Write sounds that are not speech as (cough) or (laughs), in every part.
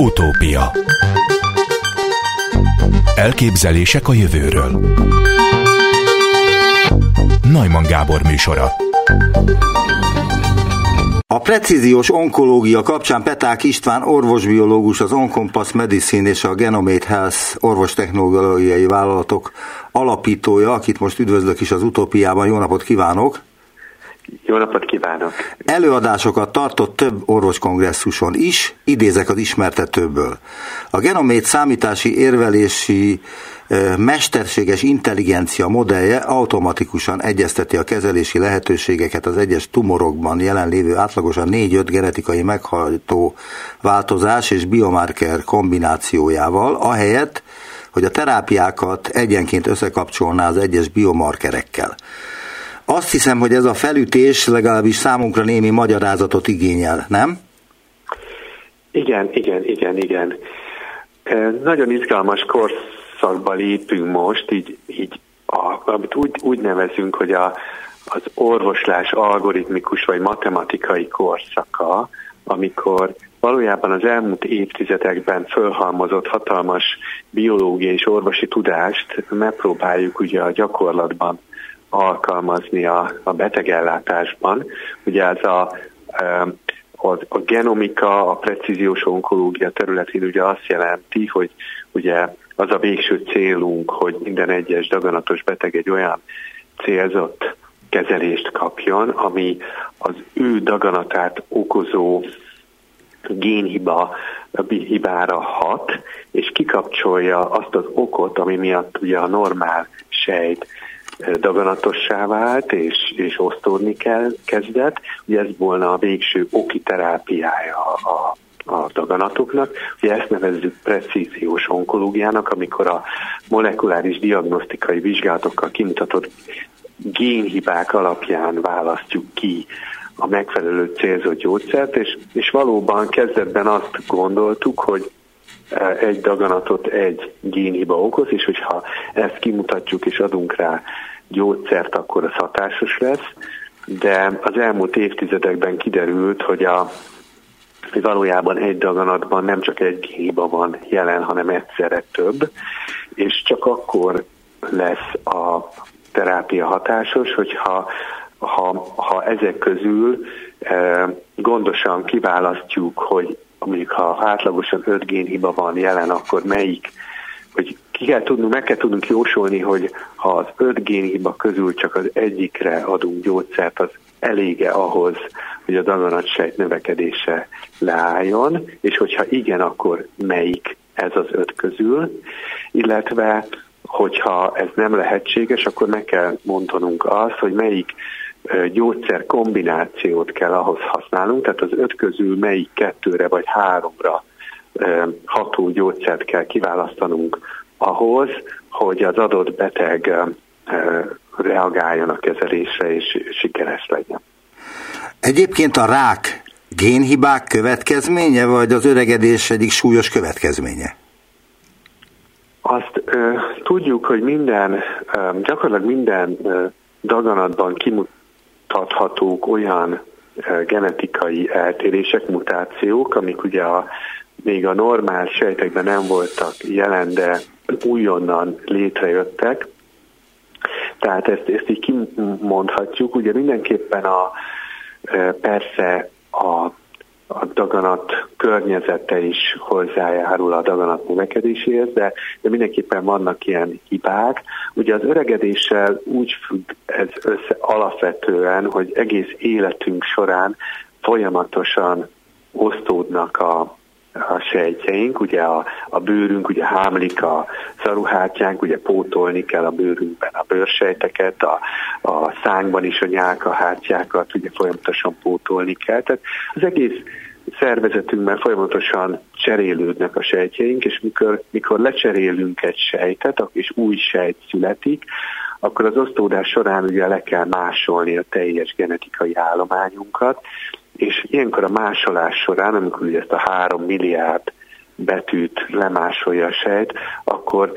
Utópia Elképzelések a jövőről Najman Gábor műsora a precíziós onkológia kapcsán Peták István orvosbiológus, az Oncompass Medicine és a Genomate Health orvostechnológiai vállalatok alapítója, akit most üdvözlök is az utópiában. Jó napot kívánok! Jó napot kívánok! Előadásokat tartott több orvoskongresszuson is, idézek az ismertetőből. A genomét számítási érvelési mesterséges intelligencia modellje automatikusan egyezteti a kezelési lehetőségeket az egyes tumorokban jelenlévő átlagosan 4-5 genetikai meghajtó változás és biomarker kombinációjával, ahelyett, hogy a terápiákat egyenként összekapcsolná az egyes biomarkerekkel. Azt hiszem, hogy ez a felütés legalábbis számunkra némi magyarázatot igényel, nem? Igen, igen, igen, igen. Nagyon izgalmas korszakba lépünk most, így, így a, amit úgy, úgy nevezünk, hogy a, az orvoslás algoritmikus vagy matematikai korszaka, amikor valójában az elmúlt évtizedekben fölhalmozott hatalmas biológiai és orvosi tudást megpróbáljuk ugye a gyakorlatban alkalmazni a, a betegellátásban. Ugye ez a, a, a genomika, a precíziós onkológia területén ugye azt jelenti, hogy ugye az a végső célunk, hogy minden egyes daganatos beteg egy olyan célzott kezelést kapjon, ami az ő daganatát okozó génhiba hibára hat, és kikapcsolja azt az okot, ami miatt ugye a normál sejt daganatossá vált, és, és osztódni kell, kezdett. Ugye ez volna a végső oki terápiája a, a daganatoknak. Ugye ezt nevezzük precíziós onkológiának, amikor a molekuláris diagnosztikai vizsgálatokkal kimutatott génhibák alapján választjuk ki a megfelelő célzott gyógyszert, és, és valóban kezdetben azt gondoltuk, hogy egy daganatot egy génhiba okoz, és hogyha ezt kimutatjuk és adunk rá gyógyszert, akkor az hatásos lesz, de az elmúlt évtizedekben kiderült, hogy a hogy valójában egy daganatban nem csak egy génhiba van jelen, hanem egyszerre több, és csak akkor lesz a terápia hatásos, hogyha ha, ha ezek közül e, gondosan kiválasztjuk, hogy mondjuk ha átlagosan 5 génhiba van jelen, akkor melyik, hogy ki kell tudnunk, meg kell tudnunk jósolni, hogy ha az 5 génhiba közül csak az egyikre adunk gyógyszert, az elége ahhoz, hogy a daganatsejt növekedése leálljon, és hogyha igen, akkor melyik ez az öt közül, illetve hogyha ez nem lehetséges, akkor meg kell mondanunk azt, hogy melyik gyógyszer kombinációt kell ahhoz használnunk, tehát az öt közül melyik kettőre vagy háromra ható gyógyszert kell kiválasztanunk ahhoz, hogy az adott beteg reagáljon a kezelésre és sikeres legyen. Egyébként a rák génhibák következménye, vagy az öregedés egyik súlyos következménye? Azt ö, tudjuk, hogy minden, ö, gyakorlatilag minden ö, daganatban kimutat tarthatók olyan genetikai eltérések, mutációk, amik ugye a, még a normál sejtekben nem voltak jelen, de újonnan létrejöttek. Tehát ezt, ezt így kimondhatjuk. Ugye mindenképpen a, persze a a daganat környezete is hozzájárul a daganat növekedéséhez, de, de mindenképpen vannak ilyen hibák. Ugye az öregedéssel úgy függ ez össze alapvetően, hogy egész életünk során folyamatosan osztódnak a, a sejtjeink, ugye a, a bőrünk, ugye hámlik a szaruhártyánk, ugye pótolni kell a bőrünkben a bőrsejteket, a, a szánkban is a nyálkahártyákat ugye folyamatosan pótolni kell. Tehát az egész szervezetünkben folyamatosan cserélődnek a sejtjeink, és mikor, mikor lecserélünk egy sejtet, és új sejt születik, akkor az osztódás során ugye le kell másolni a teljes genetikai állományunkat, és ilyenkor a másolás során, amikor ugye ezt a három milliárd betűt lemásolja a sejt, akkor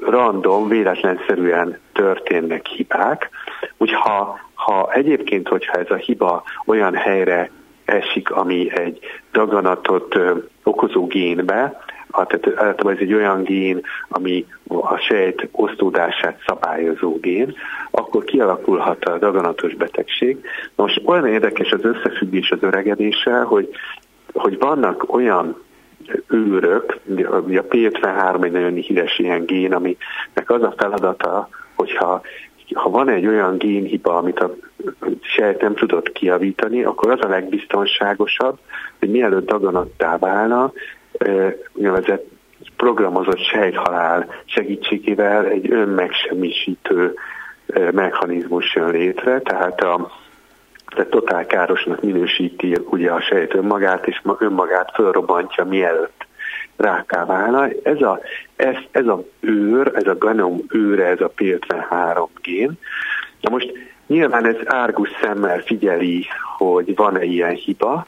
random, véletlenszerűen történnek hibák. Úgyhogy ha, ha egyébként, hogyha ez a hiba olyan helyre esik, ami egy daganatot okozó génbe, tehát általában ez egy olyan gén, ami a sejt osztódását szabályozó gén, akkor kialakulhat a daganatos betegség. Most olyan érdekes az összefüggés az öregedéssel, hogy, hogy vannak olyan őrök, a P53 egy nagyon híres ilyen gén, aminek az a feladata, hogyha ha van egy olyan génhiba, amit a sejt nem tudott kiavítani, akkor az a legbiztonságosabb, hogy mielőtt daganattá válna, úgynevezett programozott sejthalál segítségével egy önmegsemmisítő mechanizmus jön létre, tehát a tehát totál károsnak minősíti ugye a sejt önmagát, és önmagát fölrobbantja mielőtt ráká válna. Ez a, ez, ez a őr, ez a genom őre, ez a P53 gén. Na most nyilván ez árgus szemmel figyeli, hogy van-e ilyen hiba,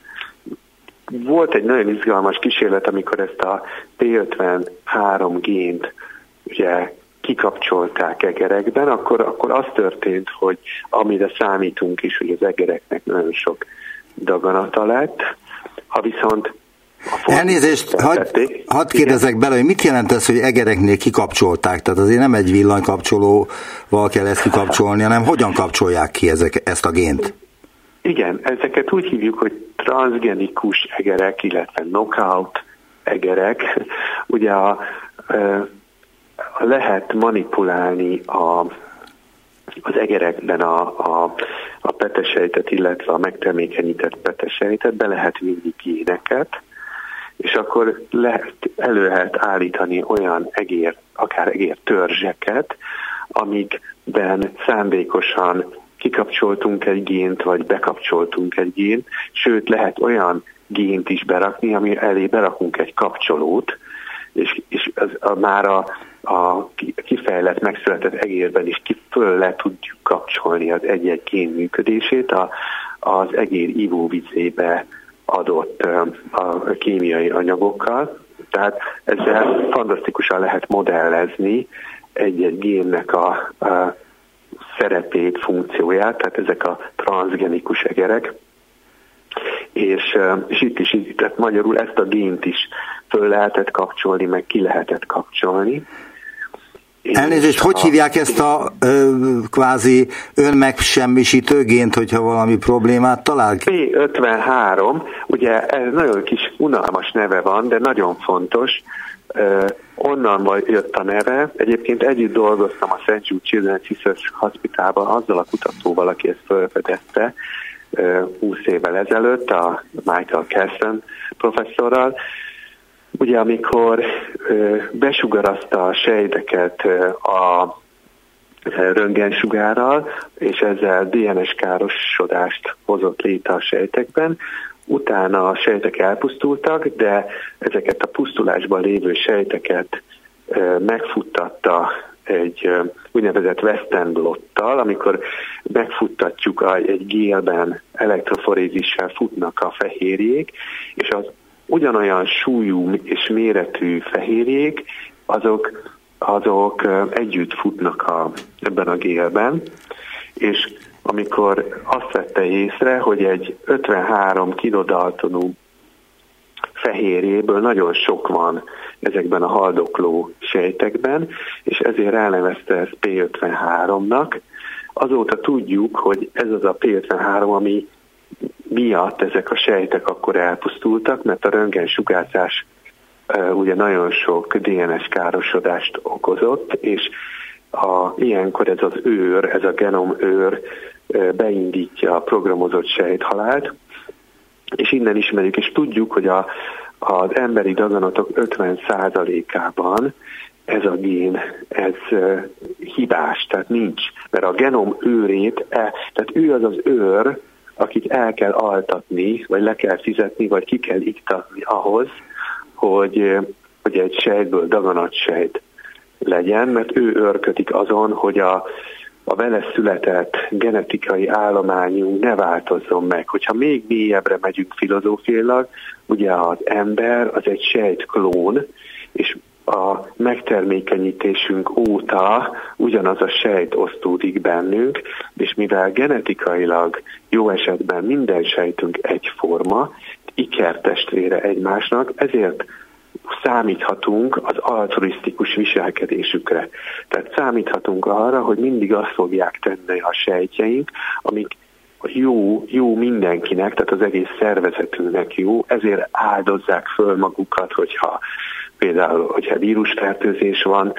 volt egy nagyon izgalmas kísérlet, amikor ezt a P53 gént ugye kikapcsolták egerekben, akkor, akkor az történt, hogy amire számítunk is, hogy az egereknek nagyon sok daganata lett. Ha viszont Elnézést, hadd had kérdezek bele, hogy mit jelent ez, hogy egereknél kikapcsolták? Tehát azért nem egy villanykapcsolóval kell ezt kikapcsolni, hanem hogyan kapcsolják ki ezek, ezt a gént? Igen, ezeket úgy hívjuk, hogy transgenikus egerek, illetve knockout egerek. (laughs) Ugye a, a lehet manipulálni a, az egerekben a, a, a petesejtet, illetve a megtermékenyített petesejtet, be lehet vinni géneket, és akkor lehet, elő lehet állítani olyan egér, akár egér törzseket, amikben szándékosan kikapcsoltunk egy gént, vagy bekapcsoltunk egy gént, sőt lehet olyan gént is berakni, ami elé berakunk egy kapcsolót, és, és az, a, már a, a kifejlett, megszületett egérben is ki föl le tudjuk kapcsolni az egy-egy gén működését a, az egér ivóvizébe adott a kémiai anyagokkal. Tehát ezzel fantasztikusan lehet modellezni egy-egy génnek a, a szerepét, funkcióját, tehát ezek a transgenikus egerek, és, és itt is, tehát magyarul ezt a gént is föl lehetett kapcsolni, meg ki lehetett kapcsolni. Elnézést, hogy hívják ezt a ö, kvázi önmegsemmisítő gént, hogyha valami problémát talál? P53, ugye ez nagyon kis unalmas neve van, de nagyon fontos. Onnan jött a neve. Egyébként együtt dolgoztam a St. Jude Children's Research Hospitalban azzal a kutatóval, aki ezt felfedezte 20 évvel ezelőtt, a Michael Kesson professzorral, Ugye amikor besugarazta a sejteket a röntgensugárral, és ezzel DNS károsodást hozott létre a sejtekben, utána a sejtek elpusztultak, de ezeket a pusztulásban lévő sejteket megfuttatta egy úgynevezett Western blottal, amikor megfuttatjuk egy gélben elektroforézissel futnak a fehérjék, és az ugyanolyan súlyú és méretű fehérjék, azok, azok együtt futnak a, ebben a gélben, és amikor azt vette észre, hogy egy 53 kilodaltonú fehérjéből nagyon sok van ezekben a haldokló sejtekben, és ezért elnevezte ezt P53-nak. Azóta tudjuk, hogy ez az a P53, ami miatt ezek a sejtek akkor elpusztultak, mert a röntgen sugárzás ugye nagyon sok DNS károsodást okozott, és a, ilyenkor ez az őr, ez a genom őr beindítja a programozott sejthalált, és innen ismerjük, és tudjuk, hogy a, az emberi daganatok 50%-ában ez a gén, ez hibás, tehát nincs, mert a genom őrét, e, tehát ő az az őr, akit el kell altatni, vagy le kell fizetni, vagy ki kell iktatni ahhoz, hogy, hogy egy sejtből daganatsejt legyen, mert ő őrködik azon, hogy a, a vele született genetikai állományunk ne változzon meg. Hogyha még mélyebbre megyünk filozófiailag, ugye az ember az egy sejtklón, és a megtermékenyítésünk óta ugyanaz a sejt osztódik bennünk, és mivel genetikailag jó esetben minden sejtünk egyforma, ikertestvére egymásnak, ezért számíthatunk az altruisztikus viselkedésükre. Tehát számíthatunk arra, hogy mindig azt fogják tenni a sejtjeink, amik jó, jó mindenkinek, tehát az egész szervezetünknek jó, ezért áldozzák föl magukat, hogyha például, hogyha vírusfertőzés van,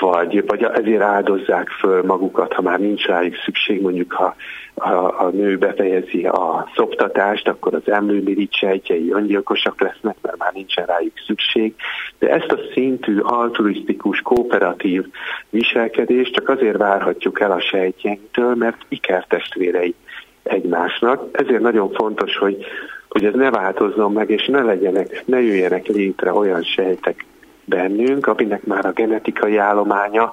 vagy, vagy ezért áldozzák föl magukat, ha már nincs rájuk szükség, mondjuk ha a, a nő befejezi a szoptatást, akkor az emlőmirigy sejtjei öngyilkosak lesznek, mert már nincsen rájuk szükség. De ezt a szintű altruisztikus, kooperatív viselkedést csak azért várhatjuk el a sejtjeinktől, mert ikertestvérei egymásnak. Ezért nagyon fontos, hogy, hogy ez ne változzon meg, és ne legyenek, ne jöjjenek létre olyan sejtek bennünk, aminek már a genetikai állománya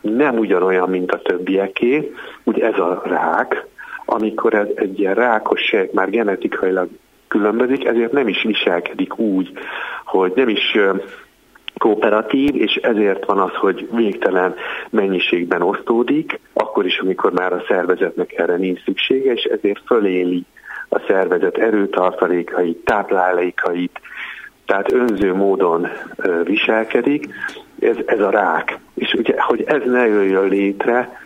nem ugyanolyan, mint a többieké, ugye ez a rák, amikor ez egy ilyen rákos sejt már genetikailag különbözik, ezért nem is viselkedik úgy, hogy nem is kooperatív, és ezért van az, hogy végtelen mennyiségben osztódik, akkor is, amikor már a szervezetnek erre nincs szüksége, és ezért föléli a szervezet erőtartalékait, táplálékait, tehát önző módon viselkedik, ez, ez a rák. És ugye, hogy ez ne jöjjön létre,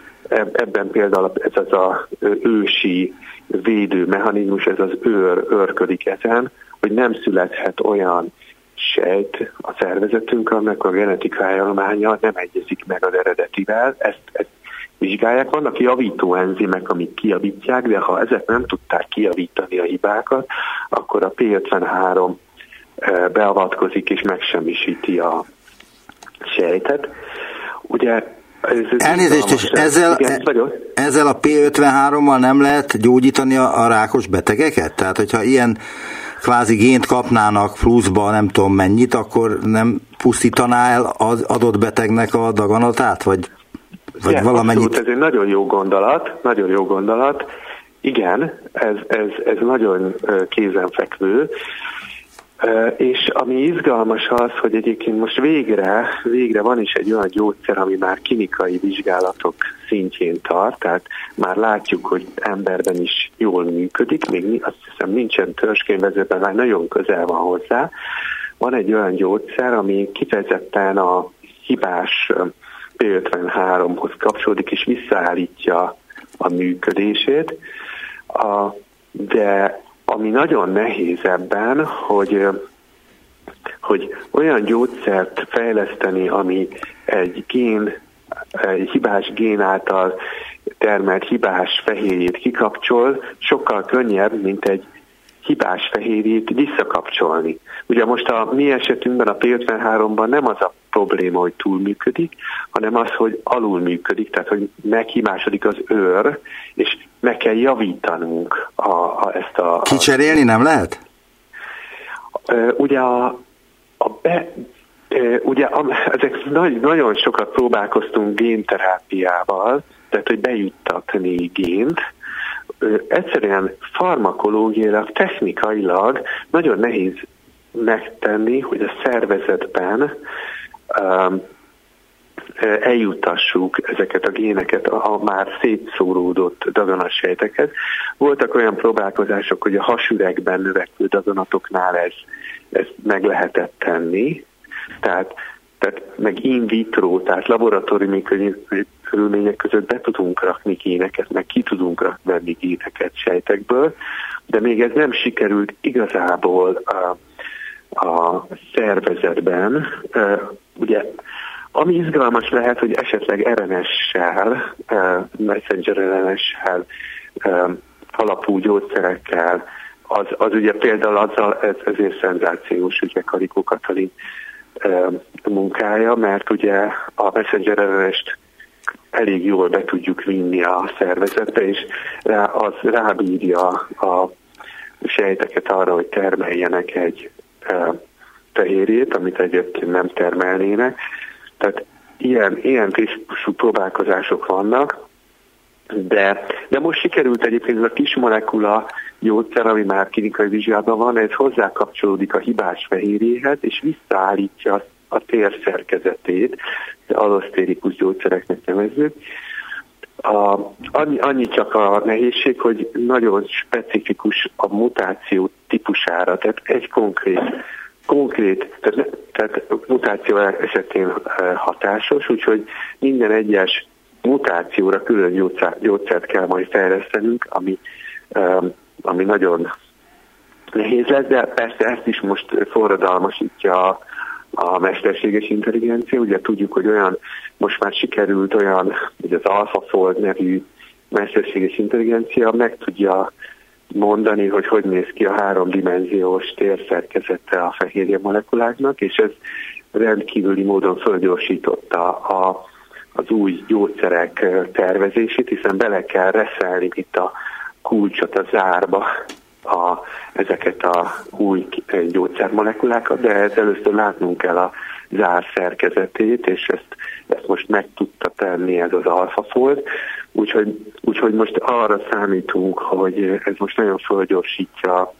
ebben például ez az a ősi védő mechanizmus, ez az őr őrködik ezen, hogy nem születhet olyan sejt a szervezetünk, annak a genetikai állománya nem egyezik meg az eredetivel, ezt, ezt vizsgálják. Vannak javító enzimek, amik kijavítják, de ha ezek nem tudták kijavítani a hibákat, akkor a P53 eh, beavatkozik és megsemmisíti a sejtet. Ugye Elnézést, és ezzel, Igen, ezzel a P53-mal nem lehet gyógyítani a, a rákos betegeket? Tehát, hogyha ilyen kvázi gént kapnának pluszba nem tudom mennyit, akkor nem pusztítaná el az adott betegnek a daganatát, vagy, vagy Igen, valamennyit? Abszolút, ez egy nagyon jó gondolat, nagyon jó gondolat. Igen, ez, ez, ez nagyon kézenfekvő. És ami izgalmas az, hogy egyébként most végre, végre van is egy olyan gyógyszer, ami már klinikai vizsgálatok szintjén tart, tehát már látjuk, hogy emberben is jól működik, még azt hiszem nincsen törzskönyvezőben, már nagyon közel van hozzá. Van egy olyan gyógyszer, ami kifejezetten a hibás P53-hoz kapcsolódik, és visszaállítja a működését, de ami nagyon nehéz ebben, hogy, hogy olyan gyógyszert fejleszteni, ami egy gén, egy hibás gén által termelt hibás fehérjét kikapcsol, sokkal könnyebb, mint egy hibás fehérjét visszakapcsolni. Ugye most a mi esetünkben a P53-ban nem az a probléma, hogy túlműködik, hanem az, hogy alul működik, tehát hogy meghibásodik az őr, és meg kell javítanunk a, a, ezt a... Kicserélni nem lehet? Ugye a, a be, ugye a, ezek nagy, nagyon sokat próbálkoztunk génterápiával, tehát hogy bejuttatni gént, egyszerűen farmakológiailag, technikailag nagyon nehéz megtenni, hogy a szervezetben um, eljutassuk ezeket a géneket a már szétszóródott sejteket. Voltak olyan próbálkozások, hogy a hasüregben növekvő daganatoknál ez, ez meg lehetett tenni, tehát, tehát meg in vitro, tehát laboratóriumi körülmények között be tudunk rakni géneket, meg ki tudunk venni géneket sejtekből, de még ez nem sikerült igazából a, a szervezetben. Ugye ami izgalmas lehet, hogy esetleg RNS-sel, messenger RNS-sel alapú gyógyszerekkel, az, az ugye például azzal, ez, ezért szenzációs, ugye Karikó Katalin munkája, mert ugye a messenger elég jól be tudjuk vinni a szervezetbe, és rá, az rábírja a sejteket arra, hogy termeljenek egy fehérjét, amit egyébként nem termelnének. Tehát ilyen, ilyen típusú próbálkozások vannak, de, de most sikerült egyébként ez a kis molekula gyógyszer, ami már klinikai vizsgálatban van, ez hozzá kapcsolódik a hibás fehérjéhez, és visszaállítja a tér szerkezetét, de alosztérikus gyógyszereknek nevezzük. A, annyi, annyi csak a nehézség, hogy nagyon specifikus a mutáció típusára, tehát egy konkrét konkrét, tehát, tehát mutáció esetén eh, hatásos, úgyhogy minden egyes mutációra külön gyógyszer, gyógyszert kell majd fejlesztenünk, ami, eh, ami nagyon nehéz lesz, de persze ezt is most forradalmasítja a, a mesterséges intelligencia. Ugye tudjuk, hogy olyan, most már sikerült olyan, hogy az AlphaFold nevű mesterséges intelligencia meg tudja mondani, hogy hogy néz ki a háromdimenziós térszerkezete a fehérje molekuláknak, és ez rendkívüli módon fölgyorsította a, az új gyógyszerek tervezését, hiszen bele kell reszelni itt a kulcsot a zárba a, ezeket a új gyógyszermolekulákat, de ez először látnunk kell a zár szerkezetét, és ezt, ezt most meg tudta tenni ez az alfafold, úgyhogy, úgyhogy most arra számítunk, hogy ez most nagyon fölgyorsítja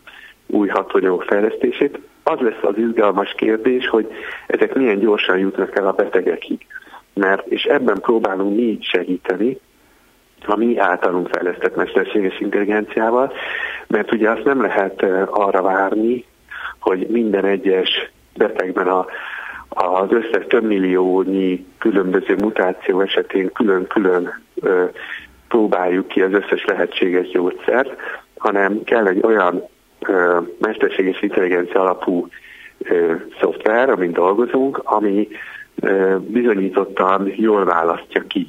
új hatóanyagok fejlesztését. Az lesz az izgalmas kérdés, hogy ezek milyen gyorsan jutnak el a betegekig. Mert, és ebben próbálunk mi így segíteni, a mi általunk fejlesztett mesterséges intelligenciával, mert ugye azt nem lehet arra várni, hogy minden egyes betegben a, az összes több milliónyi különböző mutáció esetén külön-külön próbáljuk ki az összes lehetséges gyógyszert, hanem kell egy olyan ö, mesterséges intelligencia alapú ö, szoftver, amin dolgozunk, ami bizonyítottan jól választja ki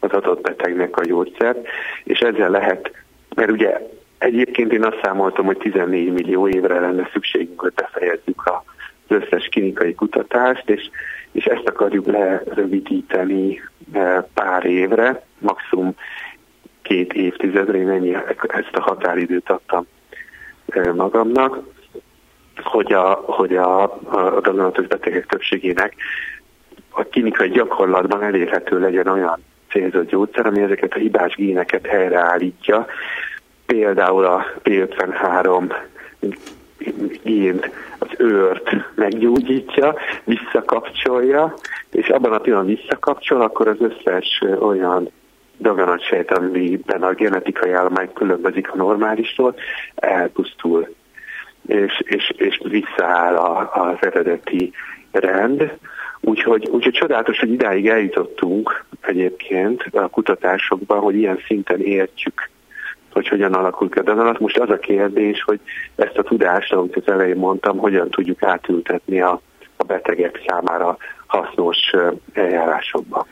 az adott betegnek a gyógyszert, és ezzel lehet, mert ugye egyébként én azt számoltam, hogy 14 millió évre lenne szükségünk, hogy befejezzük az összes klinikai kutatást, és, és ezt akarjuk lerövidíteni pár évre, maximum két évtizedre, én ennyi, ezt a határidőt adtam magamnak, hogy a, hogy a, a daganatos betegek többségének a klinikai gyakorlatban elérhető legyen olyan célzott gyógyszer, ami ezeket a hibás géneket helyreállítja. Például a P53 gént, az őrt meggyógyítja, visszakapcsolja, és abban a pillanatban visszakapcsol, akkor az összes olyan daganatsejt, amiben a genetikai állomány különbözik a normálistól, elpusztul, és, és, és visszaáll a, az eredeti rend, Úgyhogy, úgyhogy csodálatos, hogy idáig eljutottunk egyébként a kutatásokban, hogy ilyen szinten értjük, hogy hogyan alakul ki a daganat. Most az a kérdés, hogy ezt a tudást, ahogy az elején mondtam, hogyan tudjuk átültetni a, a betegek számára hasznos eljárásokba.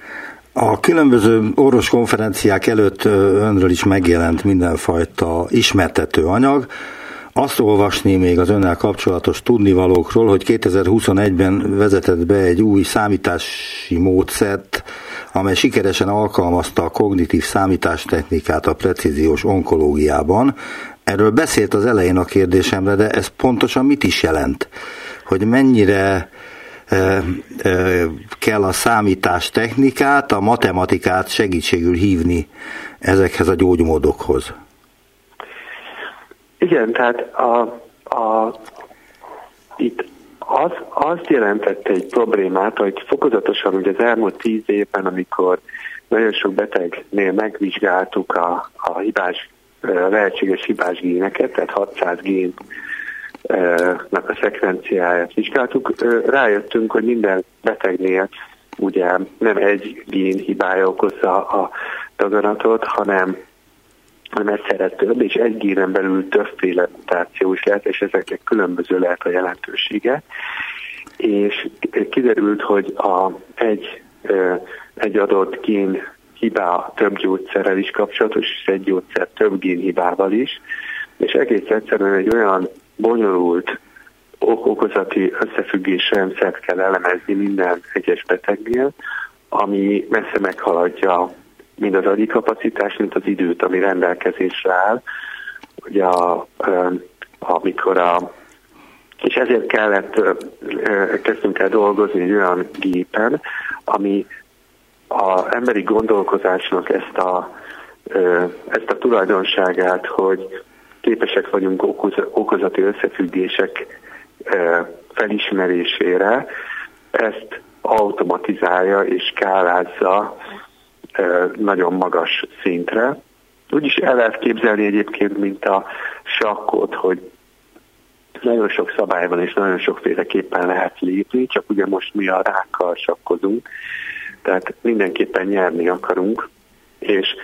A különböző orvos konferenciák előtt önről is megjelent mindenfajta ismertető anyag, azt olvasni még az önnel kapcsolatos tudnivalókról, hogy 2021-ben vezetett be egy új számítási módszert, amely sikeresen alkalmazta a kognitív számítástechnikát a precíziós onkológiában. Erről beszélt az elején a kérdésemre, de ez pontosan mit is jelent? Hogy mennyire e, e, kell a számítástechnikát, a matematikát segítségül hívni ezekhez a gyógymódokhoz? Igen, tehát a, a, itt az, azt jelentette egy problémát, hogy fokozatosan ugye az elmúlt tíz évben, amikor nagyon sok betegnél megvizsgáltuk a, a hibás, lehetséges hibás géneket, tehát 600 génnek a szekvenciáját vizsgáltuk, rájöttünk, hogy minden betegnél ugye nem egy gén hibája okozza a daganatot, hanem hanem egyszerre több, és egy génen belül többféle mutáció is lehet, és ezeknek különböző lehet a jelentősége. És kiderült, hogy a, egy, egy adott gén hibá több gyógyszerrel is kapcsolatos, és egy gyógyszer több gén hibával is, és egész egyszerűen egy olyan bonyolult okozati összefüggés rendszert kell elemezni minden egyes betegnél, ami messze meghaladja mind az agyi kapacitás, mint az időt, ami rendelkezésre áll. Ugye a, amikor a és ezért kellett, kezdtünk el dolgozni egy olyan gépen, ami az emberi gondolkozásnak ezt a, ezt a tulajdonságát, hogy képesek vagyunk okozati összefüggések felismerésére, ezt automatizálja és skálázza nagyon magas szintre. Úgy is el lehet képzelni egyébként, mint a sakkot, hogy nagyon sok szabály van, és nagyon sokféleképpen lehet lépni, csak ugye most mi a rákkal sakkozunk, tehát mindenképpen nyerni akarunk, és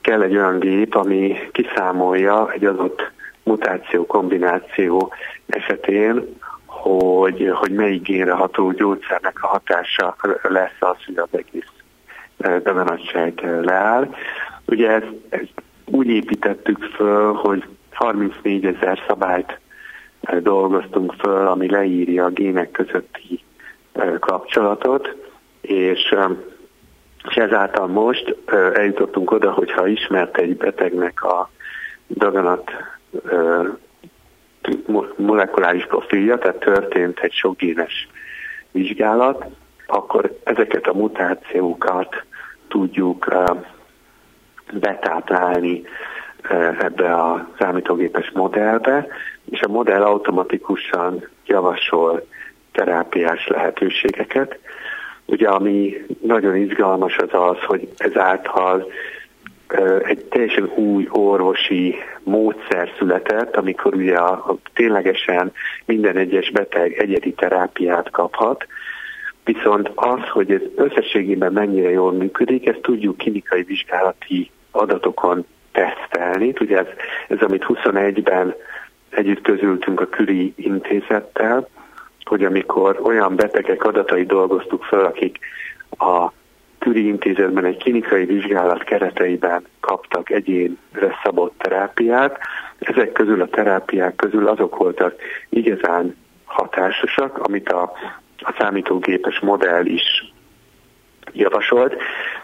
kell egy olyan gép, ami kiszámolja egy adott mutáció kombináció esetén, hogy, hogy melyik génre ható gyógyszernek a hatása lesz az, hogy az egész daganatság leáll. Ugye ezt, ezt úgy építettük föl, hogy 34 ezer szabályt dolgoztunk föl, ami leírja a gének közötti kapcsolatot, és, és ezáltal most eljutottunk oda, hogyha ismert egy betegnek a daganat molekuláris profilja, tehát történt egy sokgénes vizsgálat, akkor ezeket a mutációkat tudjuk betáplálni ebbe a számítógépes modellbe, és a modell automatikusan javasol terápiás lehetőségeket. Ugye ami nagyon izgalmas az az, hogy ezáltal egy teljesen új orvosi módszer született, amikor ugye a, a ténylegesen minden egyes beteg egyedi terápiát kaphat, viszont az, hogy ez összességében mennyire jól működik, ezt tudjuk klinikai vizsgálati adatokon tesztelni. Ugye ez, ez amit 21-ben együtt közültünk a Küri intézettel, hogy amikor olyan betegek adatai dolgoztuk fel, akik a Küri intézetben egy klinikai vizsgálat kereteiben kaptak egyénre szabott terápiát, ezek közül a terápiák közül azok voltak igazán hatásosak, amit a, a számítógépes modell is javasolt,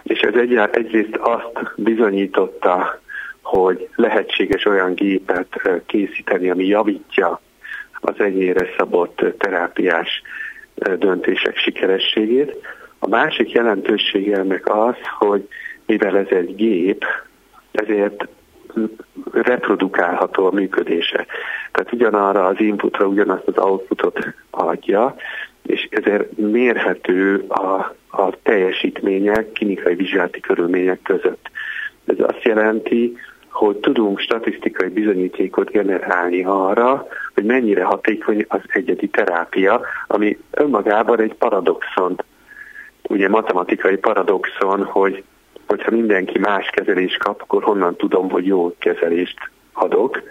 és ez egy, egyrészt azt bizonyította hogy lehetséges olyan gépet készíteni, ami javítja az egyére szabott terápiás döntések sikerességét. A másik jelentősége ennek az, hogy mivel ez egy gép, ezért reprodukálható a működése. Tehát ugyanarra az inputra ugyanazt az outputot adja, és ezért mérhető a, a teljesítmények klinikai vizsgálati körülmények között. Ez azt jelenti, hogy tudunk statisztikai bizonyítékot generálni arra, hogy mennyire hatékony az egyedi terápia, ami önmagában egy paradoxon, ugye matematikai paradoxon, hogy hogyha mindenki más kezelést kap, akkor honnan tudom, hogy jó kezelést adok.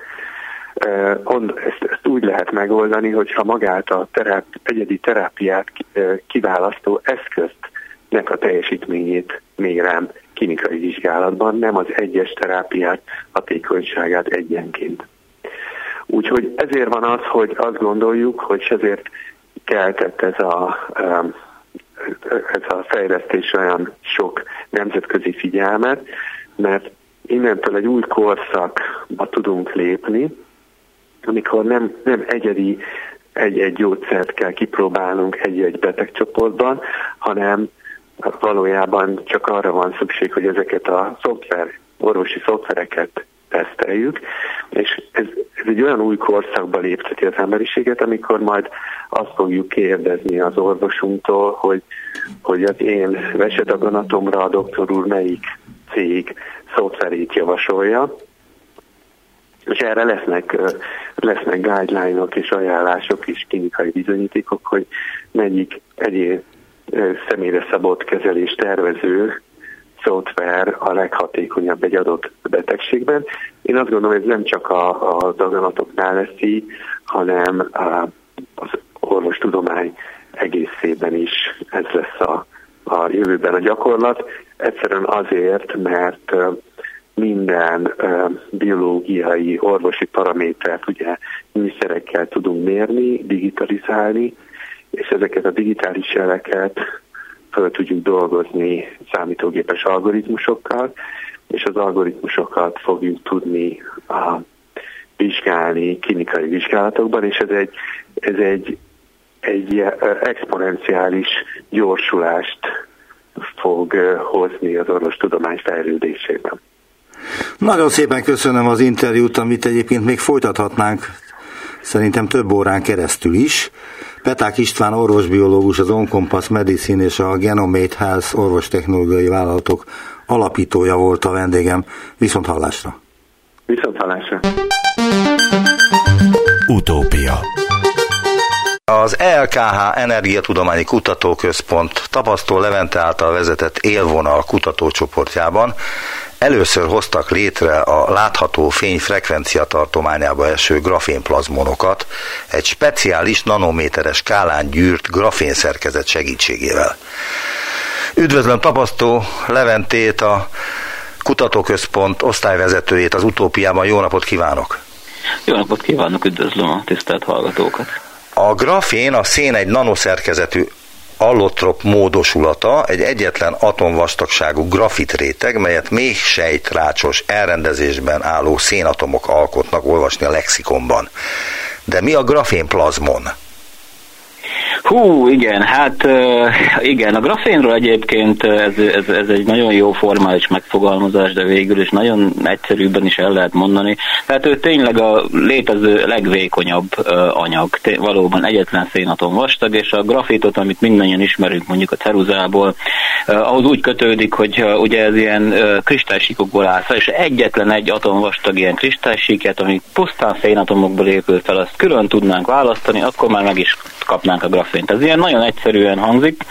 Ezt, ezt úgy lehet megoldani, hogyha magát a teráp, egyedi terápiát kiválasztó eszközt nek a teljesítményét mérem klinikai vizsgálatban, nem az egyes terápiák hatékonyságát egyenként. Úgyhogy ezért van az, hogy azt gondoljuk, hogy ezért keltett ez a, ez a fejlesztés olyan sok nemzetközi figyelmet, mert innentől egy új korszakba tudunk lépni, amikor nem, nem egyedi egy-egy gyógyszert kell kipróbálnunk egy-egy betegcsoportban, hanem valójában csak arra van szükség, hogy ezeket a szoftver, orvosi szoftvereket teszteljük, és ez, ez egy olyan új korszakba lépteti az emberiséget, amikor majd azt fogjuk kérdezni az orvosunktól, hogy, hogy az én vesedaganatomra a doktor úr melyik cég szoftverét javasolja, és erre lesznek, lesznek guideline-ok és ajánlások és klinikai bizonyítékok, hogy melyik egyéb személyre szabott kezelés tervező szoftver a leghatékonyabb egy adott betegségben. Én azt gondolom, ez nem csak a, a daganatoknál lesz így, hanem a, az orvostudomány egészében is ez lesz a, a jövőben a gyakorlat. Egyszerűen azért, mert minden biológiai, orvosi paramétert ugye műszerekkel tudunk mérni, digitalizálni, és ezeket a digitális jeleket föl tudjuk dolgozni számítógépes algoritmusokkal, és az algoritmusokat fogjuk tudni a, vizsgálni klinikai vizsgálatokban, és ez egy, ez egy, egy exponenciális gyorsulást fog hozni az orvostudomány fejlődésében. Nagyon szépen köszönöm az interjút, amit egyébként még folytathatnánk szerintem több órán keresztül is. Peták István orvosbiológus, az Oncompass Medicine és a Genomate Health orvostechnológiai vállalatok alapítója volt a vendégem. Viszont hallásra! Viszont hallásra! Utópia az ELKH Energiatudományi Kutatóközpont tapasztó Levente által vezetett élvonal kutatócsoportjában először hoztak létre a látható fény frekvencia tartományába eső grafénplazmonokat egy speciális nanométeres skálán gyűrt grafénszerkezet segítségével. Üdvözlöm tapasztó Leventét, a kutatóközpont osztályvezetőjét az utópiában. Jó napot kívánok! Jó napot kívánok, üdvözlöm a tisztelt hallgatókat! A grafén a szén egy nanoszerkezetű allotrop módosulata, egy egyetlen atomvastagságú grafit réteg, melyet még sejtrácsos elrendezésben álló szénatomok alkotnak olvasni a lexikonban. De mi a grafénplazmon? Hú, igen, hát igen, a grafénról egyébként ez, ez, ez egy nagyon jó formális megfogalmazás, de végül is nagyon egyszerűbben is el lehet mondani. Tehát ő tényleg a létező legvékonyabb anyag, valóban egyetlen szénatom vastag, és a grafitot, amit mindannyian ismerünk mondjuk a ceruzából, ahhoz úgy kötődik, hogy ugye ez ilyen kristálysíkokból áll fel, és egyetlen egy atom vastag ilyen kristálysíket, ami pusztán szénatomokból épül fel, azt külön tudnánk választani, akkor már meg is kapnánk a grafént. Ez ilyen nagyon egyszerűen hangzik.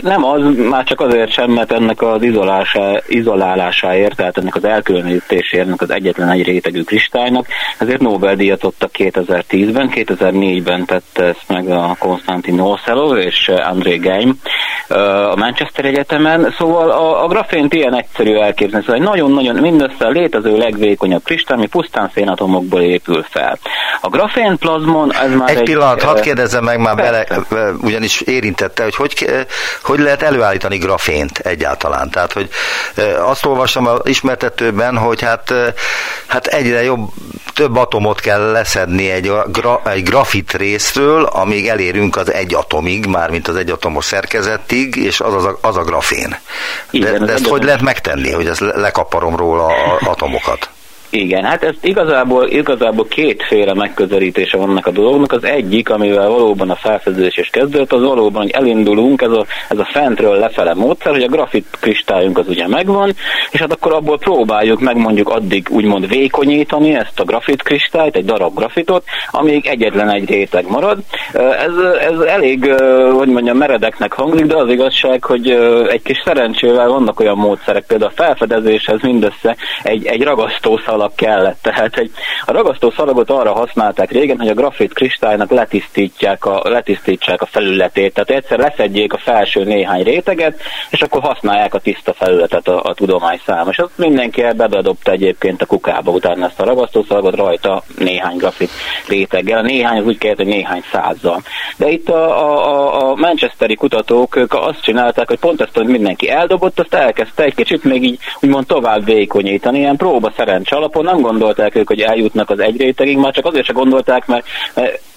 Nem az, már csak azért sem, mert ennek az izolása, izolálásáért, tehát ennek az elkülönítéséért, ennek az egyetlen egy rétegű kristálynak, ezért Nobel-díjat adtak 2010-ben, 2004-ben tette ezt meg a Konstantin Nocello és André Geim a Manchester Egyetemen. Szóval a, a grafént ilyen egyszerű elképzelni, szóval egy nagyon-nagyon mindössze a létező legvékonyabb kristály, ami pusztán szénatomokból épül fel. A grafén plazmon, ez már egy... Egy pillanat, hadd kérdezzem meg már bele, ugyanis érintette, hogy, hogy hogy lehet előállítani grafént egyáltalán. Tehát, hogy azt olvastam az ismertetőben, hogy hát, hát egyre jobb, több atomot kell leszedni egy, gra, egy grafit részről, amíg elérünk az egy atomig, mármint az egyatomos szerkezetig, és az, az, a, az a grafén. De, Igen, de ezt hogy lehet megtenni, hogy ezt lekaparom róla a atomokat? Igen, hát ez igazából, igazából kétféle megközelítése vannak a dolognak. Az egyik, amivel valóban a felfedezés is kezdődött, az valóban, hogy elindulunk, ez a, ez a fentről lefele módszer, hogy a grafit kristályunk az ugye megvan, és hát akkor abból próbáljuk meg mondjuk addig úgymond vékonyítani ezt a grafit kristályt, egy darab grafitot, amíg egyetlen egy réteg marad. Ez, ez elég, hogy mondjam, meredeknek hangzik, de az igazság, hogy egy kis szerencsével vannak olyan módszerek, például a felfedezéshez mindössze egy, egy ragasztószal szalag kellett. Tehát egy, a ragasztó szalagot arra használták régen, hogy a grafit kristálynak letisztítják a, letisztítsák a felületét. Tehát egyszer leszedjék a felső néhány réteget, és akkor használják a tiszta felületet a, a tudomány száma. És azt mindenki bedobta egyébként a kukába utána ezt a ragasztószalagot rajta néhány grafit réteggel. A néhány az úgy kellett, hogy néhány százzal. De itt a, a, a Manchesteri kutatók ők azt csinálták, hogy pont ezt, hogy mindenki eldobott, azt elkezdte egy kicsit még így úgymond tovább vékonyítani, ilyen próba szerencs alapon nem gondolták ők, hogy eljutnak az egy már csak azért se gondolták, mert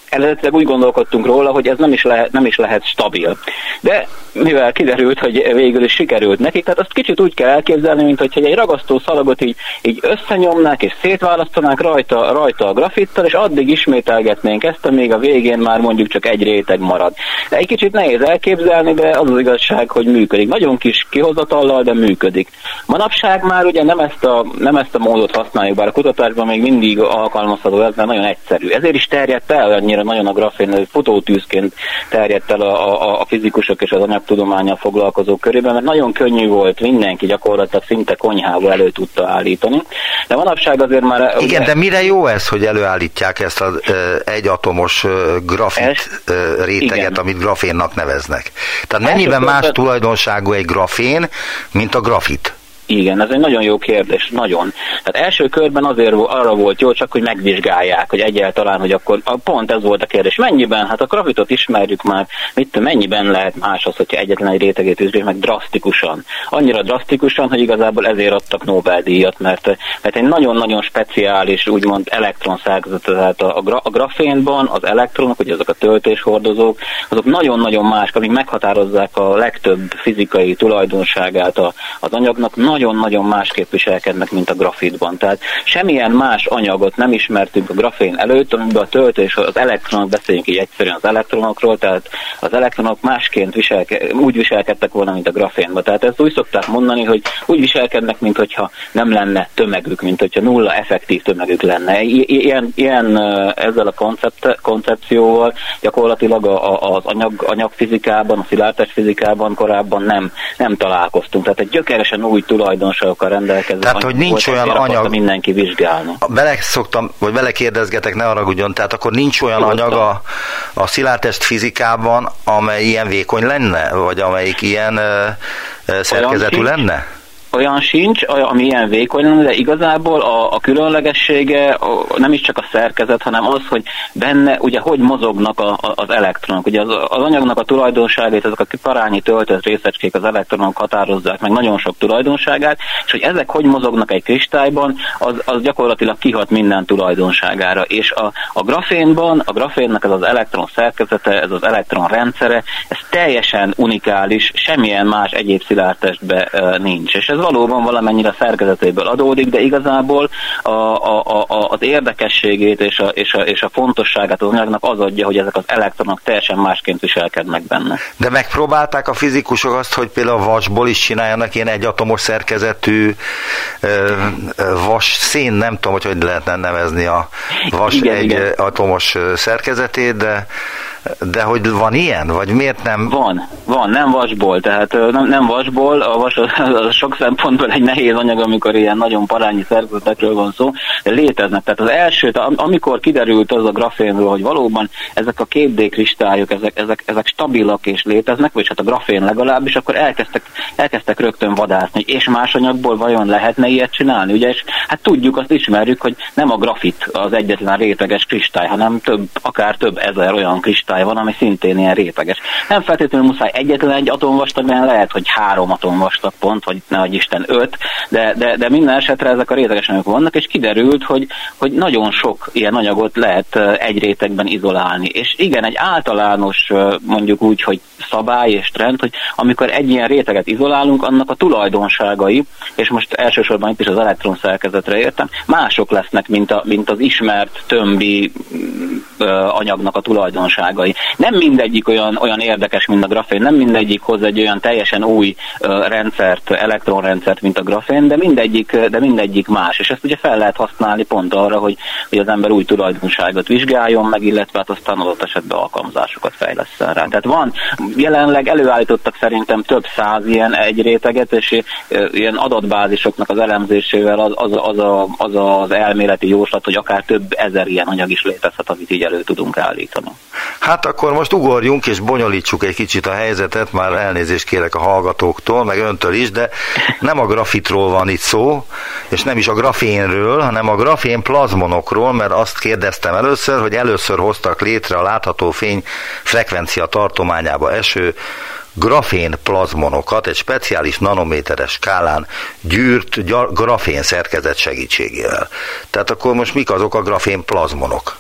eredetileg úgy gondolkodtunk róla, hogy ez nem is, lehet, nem is lehet stabil. De mivel kiderült, hogy végül is sikerült nekik, tehát azt kicsit úgy kell elképzelni, mint hogy egy ragasztó szalagot így, így összenyomnák és szétválasztanák rajta, rajta a grafittal, és addig ismételgetnénk ezt, amíg a végén már mondjuk csak egy réteg marad. De egy kicsit nehéz elképzelni, de az az igazság, hogy működik. Nagyon kis kihozatallal, de működik. Manapság már ugye nem ezt a, nem ezt a módot használjuk, bár a kutatásban még mindig alkalmazható ez, mert nagyon egyszerű. Ezért is terjedt el annyira nagyon a grafén futótűzként terjedt el a, a, a fizikusok és az anyagtudományal foglalkozók körében, mert nagyon könnyű volt, mindenki gyakorlatilag szinte konyhába elő tudta állítani. De manapság azért már... Igen, ugye, de mire jó ez, hogy előállítják ezt az egyatomos grafit ez, réteget, igen. amit grafénnak neveznek? Tehát mennyiben más tulajdonságú egy grafén, mint a grafit? Igen, ez egy nagyon jó kérdés, nagyon. Tehát első körben azért arra volt jó, csak hogy megvizsgálják, hogy egyáltalán, hogy akkor pont ez volt a kérdés. Mennyiben? Hát a grafitot ismerjük már, mit mennyiben lehet más az, hogyha egyetlen egy rétegét vizsgáljuk meg drasztikusan. Annyira drasztikusan, hogy igazából ezért adtak Nobel-díjat, mert, mert egy nagyon-nagyon speciális, úgymond elektronszerkezet, tehát a, a, a grafénban az elektronok, hogy ezek a töltéshordozók, azok nagyon-nagyon más, amik meghatározzák a legtöbb fizikai tulajdonságát a, az anyagnak, nagyon-nagyon másképp viselkednek, mint a grafitban. Tehát semmilyen más anyagot nem ismertünk a grafén előtt, amiben a töltés, az elektronok, beszéljünk így egyszerűen az elektronokról, tehát az elektronok másként viselke, úgy viselkedtek volna, mint a grafénban. Tehát ezt úgy szokták mondani, hogy úgy viselkednek, mint hogyha nem lenne tömegük, mint hogyha nulla effektív tömegük lenne. Ilyen, ilyen ezzel a koncept, koncepcióval gyakorlatilag az anyag, anyagfizikában, a szilárdtest fizikában korábban nem, nem találkoztunk. Tehát egy gyökeresen új tulajdonságokkal rendelkező Tehát, hogy nincs olyan anyag... mindenki vizsgálni. Bele szoktam, vagy bele kérdezgetek, ne haragudjon, tehát akkor nincs olyan Tudottam. anyag a, a szilárdtest fizikában, amely ilyen vékony lenne, vagy amelyik ilyen uh, szerkezetű lenne? Olyan sincs, ami ilyen vékony, de igazából a, a különlegessége a, nem is csak a szerkezet, hanem az, hogy benne ugye hogy mozognak a, a, az elektronok. Ugye az, az anyagnak a tulajdonságait, ezek a parányi töltött részecskék az elektronok határozzák meg nagyon sok tulajdonságát, és hogy ezek hogy mozognak egy kristályban, az, az gyakorlatilag kihat minden tulajdonságára. És a, a grafénban, a grafénnek ez az elektron szerkezete, ez az elektron rendszere, ez teljesen unikális, semmilyen más egyéb szilárdtestben nincs. És ez valóban valamennyire szerkezetéből adódik, de igazából a, a, a, az érdekességét és a, és, a, és a fontosságát az anyagnak az adja, hogy ezek az elektronok teljesen másként viselkednek benne. De megpróbálták a fizikusok azt, hogy például a vasból is csináljanak ilyen egyatomos szerkezetű vas szén, nem tudom, hogy hogy lehetne nevezni a vas igen, egy igen. atomos szerkezetét, de de hogy van ilyen, vagy miért nem? Van, van, nem vasból, tehát nem, nem vasból, a vas az, sok szempontból egy nehéz anyag, amikor ilyen nagyon parányi szerkezetekről van szó, de léteznek. Tehát az első, amikor kiderült az a grafénről, hogy valóban ezek a 2D kristályok, ezek, ezek, ezek stabilak és léteznek, vagy hát a grafén legalábbis, akkor elkezdtek, elkezdtek rögtön vadászni, és más anyagból vajon lehetne ilyet csinálni, ugye, és hát tudjuk, azt ismerjük, hogy nem a grafit az egyetlen réteges kristály, hanem több, akár több ezer olyan kristály kristály van, ami szintén ilyen réteges. Nem feltétlenül muszáj egyetlen egy atomvastag, mert lehet, hogy három atomvastag pont, vagy ne Isten öt, de, de, de minden esetre ezek a réteges anyagok vannak, és kiderült, hogy, hogy nagyon sok ilyen anyagot lehet egy rétegben izolálni. És igen, egy általános mondjuk úgy, hogy szabály és trend, hogy amikor egy ilyen réteget izolálunk, annak a tulajdonságai, és most elsősorban itt is az elektron szerkezetre értem, mások lesznek, mint, a, mint az ismert tömbi anyagnak a tulajdonságai. Nem mindegyik olyan, olyan érdekes, mint a grafén, nem mindegyik hoz egy olyan teljesen új rendszert, elektronrendszert, mint a grafén, de mindegyik, de mindegyik más. És ezt ugye fel lehet használni pont arra, hogy, hogy az ember új tulajdonságot vizsgáljon meg, illetve hát aztán adott esetben alkalmazásokat fejleszten rá. Tehát van, jelenleg előállítottak szerintem több száz ilyen egy réteget, és ilyen adatbázisoknak az elemzésével az az, az, a, az az elméleti jóslat, hogy akár több ezer ilyen anyag is létezhet, amit így elő tudunk állítani. Hát akkor most ugorjunk és bonyolítsuk egy kicsit a helyzetet, már elnézést kérek a hallgatóktól, meg öntől is, de nem a grafitról van itt szó, és nem is a grafénről, hanem a grafén plazmonokról, mert azt kérdeztem először, hogy először hoztak létre a látható fény frekvencia tartományába eső grafén plazmonokat egy speciális nanométeres skálán gyűrt grafén szerkezet segítségével. Tehát akkor most mik azok a grafén plazmonok?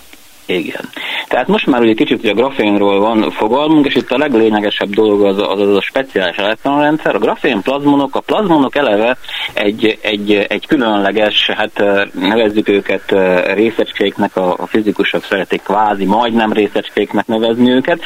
Igen. Tehát most már ugye kicsit ugye a grafénról van fogalmunk, és itt a leglényegesebb dolog az az, az a speciális elektronrendszer. A grafén plazmonok, a plazmonok eleve egy, egy, egy különleges, hát nevezzük őket részecskéknek, a, a fizikusok szeretik kvázi majdnem részecskéknek nevezni őket.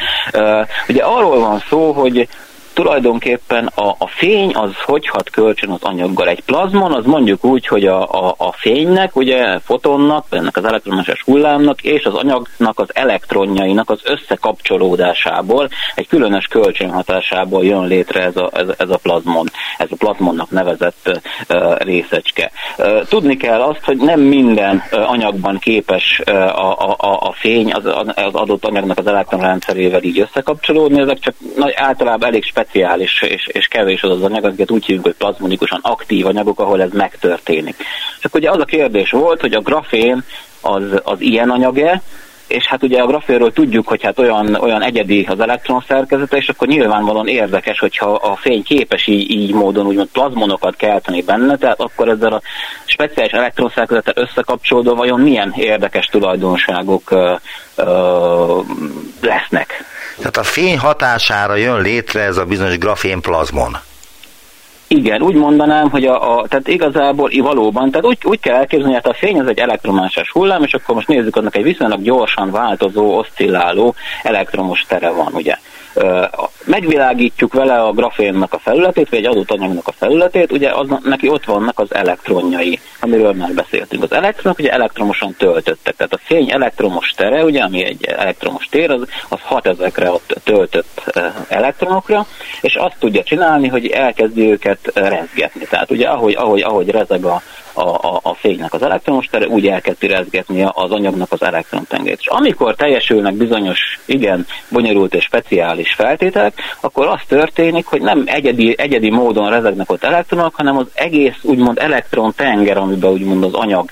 Ugye arról van szó, hogy tulajdonképpen a, a fény az hogy hat kölcsön az anyaggal. Egy plazmon az mondjuk úgy, hogy a, a, a fénynek, ugye fotonnak, ennek az elektromágneses hullámnak és az anyagnak az elektronjainak az összekapcsolódásából, egy különös kölcsönhatásából jön létre ez a, ez, ez a plazmon, ez a plazmonnak nevezett uh, részecske. Uh, tudni kell azt, hogy nem minden uh, anyagban képes uh, a, a, a fény az, az adott anyagnak az elektronrendszerével így összekapcsolódni, ezek csak nagy, általában elég speciális speciális és, és kevés az az anyag, amiket úgy hívjuk, hogy plazmonikusan aktív anyagok, ahol ez megtörténik. Csak ugye az a kérdés volt, hogy a grafén az, az ilyen anyag-e, és hát ugye a grafénről tudjuk, hogy hát olyan, olyan egyedi az elektron szerkezete, és akkor nyilvánvalóan érdekes, hogyha a fény képes így, így módon úgymond plazmonokat kelteni benne, tehát akkor ezzel a speciális elektron szerkezettel összekapcsolódva vajon milyen érdekes tulajdonságok ö, ö, lesznek. Tehát a fény hatására jön létre ez a bizonyos grafén plazmon. Igen, úgy mondanám, hogy a, a tehát igazából valóban, tehát úgy, úgy kell elképzelni, hogy hát a fény az egy elektromágneses hullám, és akkor most nézzük, annak egy viszonylag gyorsan változó, oszcilláló elektromos tere van, ugye megvilágítjuk vele a grafénnak a felületét, vagy egy adott anyagnak a felületét, ugye az, neki ott vannak az elektronjai, amiről már beszéltünk. Az elektronok ugye elektromosan töltöttek, tehát a fény elektromos tere, ugye, ami egy elektromos tér, az, az hat ezekre a töltött elektronokra, és azt tudja csinálni, hogy elkezdi őket rezgetni. Tehát ugye ahogy, ahogy, ahogy rezeg a, a, a, a fénynek az elektromos tere, úgy elkezdi rezgetni az anyagnak az elektrontengét. És amikor teljesülnek bizonyos, igen, bonyolult és speciális feltételek, akkor az történik, hogy nem egyedi, egyedi módon rezegnek ott elektronok, hanem az egész úgymond elektrontenger, amiben úgymond az anyag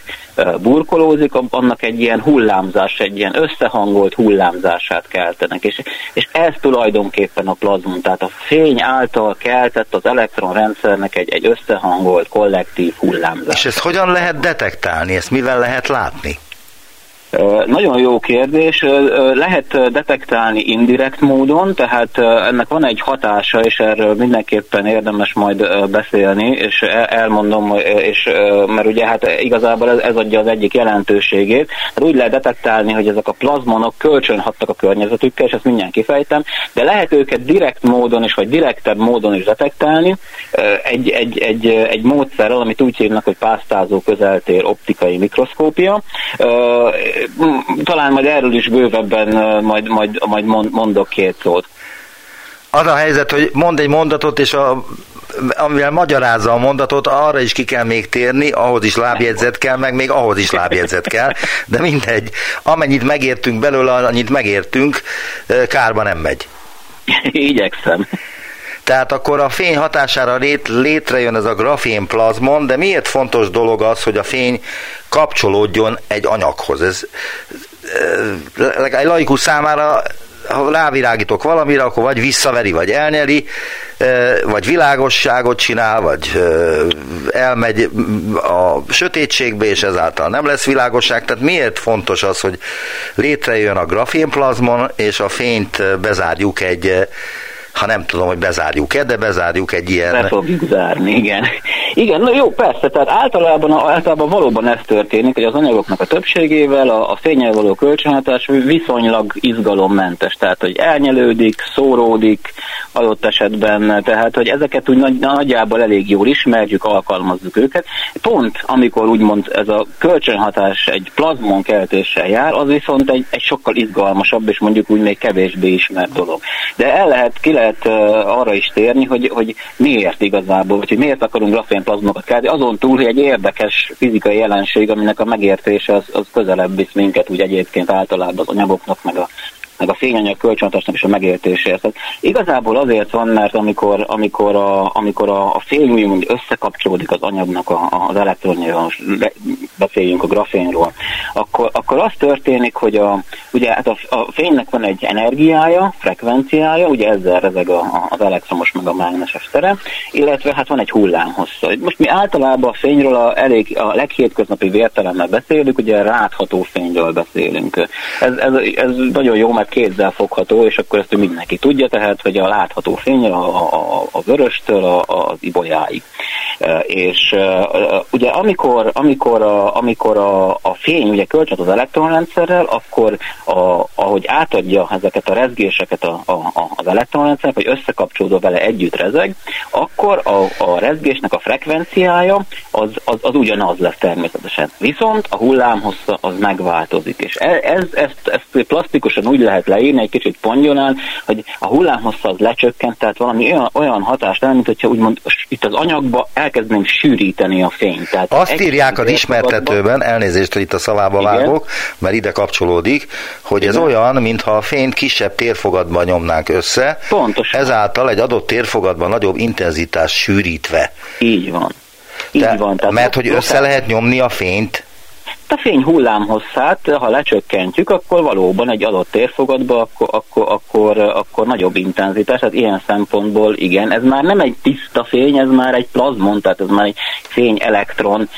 burkolózik, annak egy ilyen hullámzás, egy ilyen összehangolt hullámzását keltenek. És, és ez tulajdonképpen a plazmon, tehát a fény által keltett az elektronrendszernek egy, egy összehangolt, kollektív hullámzás. És ezt hogyan lehet detektálni, ezt mivel lehet látni? Nagyon jó kérdés. Lehet detektálni indirekt módon, tehát ennek van egy hatása, és erről mindenképpen érdemes majd beszélni, és elmondom, és, mert ugye hát igazából ez, ez adja az egyik jelentőségét. Hát úgy lehet detektálni, hogy ezek a plazmonok kölcsönhattak a környezetükkel, és ezt mindjárt kifejtem, de lehet őket direkt módon is, vagy direktebb módon is detektálni egy, egy, egy, egy módszerrel, amit úgy hívnak, hogy pásztázó közeltér optikai mikroszkópia talán majd erről is bővebben majd, majd, majd mondok két szót. Az a helyzet, hogy mond egy mondatot, és a, amivel magyarázza a mondatot, arra is ki kell még térni, ahhoz is lábjegyzet kell, meg még ahhoz is lábjegyzet kell, de mindegy, amennyit megértünk belőle, annyit megértünk, kárba nem megy. Igyekszem. Tehát akkor a fény hatására lét, létrejön ez a grafén plazmon, de miért fontos dolog az, hogy a fény kapcsolódjon egy anyaghoz? Ez egy laikus számára ha rávirágítok valamire, akkor vagy visszaveri, vagy elnyeli, vagy világosságot csinál, vagy elmegy a sötétségbe, és ezáltal nem lesz világosság. Tehát miért fontos az, hogy létrejön a grafénplazmon, és a fényt bezárjuk egy ha nem tudom, hogy bezárjuk-e, de bezárjuk egy ilyen... Be fogjuk zárni, igen. Igen, na jó, persze, tehát általában, általában valóban ez történik, hogy az anyagoknak a többségével a, a fényel való kölcsönhatás viszonylag izgalommentes, tehát hogy elnyelődik, szóródik adott esetben, tehát hogy ezeket úgy nagy, nagyjából elég jól ismerjük, alkalmazzuk őket. Pont amikor úgymond ez a kölcsönhatás egy plazmon keltéssel jár, az viszont egy, egy sokkal izgalmasabb, és mondjuk úgy még kevésbé ismert dolog. De el lehet, ki lehet arra is térni, hogy, hogy miért igazából, vagy hogy miért akarunk grafén plazmokat kelteni, azon túl, hogy egy érdekes fizikai jelenség, aminek a megértése az, az közelebb visz minket úgy egyébként általában az anyagoknak, meg a meg a fényanyag kölcsönhatásnak is a megértéséhez. Tehát igazából azért van, mert amikor, amikor, a, amikor a, a úgymond összekapcsolódik az anyagnak a, az elektronjával, beszéljünk a grafénról, akkor, akkor az történik, hogy a, ugye hát a, a fénynek van egy energiája, frekvenciája, ugye ezzel rezeg a, a, az elektromos meg a mágneses tere, illetve hát van egy hullámhossza. Most mi általában a fényről a, elég, a leghétköznapi vértelemmel beszélünk, ugye rátható fényről beszélünk. Ez, ez, ez nagyon jó, mert kézzel fogható, és akkor ezt mindenki tudja, tehát, hogy a látható fény a, a, a vöröstől a, az ibolyáig. E, és e, ugye amikor, amikor, a, amikor a, a fény ugye kölcsön az elektronrendszerrel, akkor a, ahogy átadja ezeket a rezgéseket a, a, az elektronrendszer, hogy összekapcsolódva vele együtt rezeg, akkor a, a rezgésnek a frekvenciája az, az, az ugyanaz lesz természetesen. Viszont a hullámhossza az megváltozik, és e, ez, ezt, ezt plastikusan úgy lehet leírni, egy kicsit pongyolán, hogy a hullámhossza az lecsökkent, tehát valami olyan, olyan hatást el, mint hogyha úgymond itt az anyagba elkezdenénk sűríteni a fényt. Tehát Azt írják az ismertetőben, elnézést, hogy itt a szavába Igen. vágok, mert ide kapcsolódik, hogy Igen. ez olyan, mintha a fényt kisebb térfogatban nyomnánk össze, Pontosan. ezáltal egy adott térfogatban nagyobb intenzitás sűrítve. Így van. Így De, van. Tehát mert hogy össze lehet nyomni a fényt a fény hullámhosszát, ha lecsökkentjük, akkor valóban egy adott térfogatba, akkor, akkor, akkor, akkor nagyobb intenzitás, tehát ilyen szempontból igen, ez már nem egy tiszta fény, ez már egy plazmon, tehát ez már egy fény elektron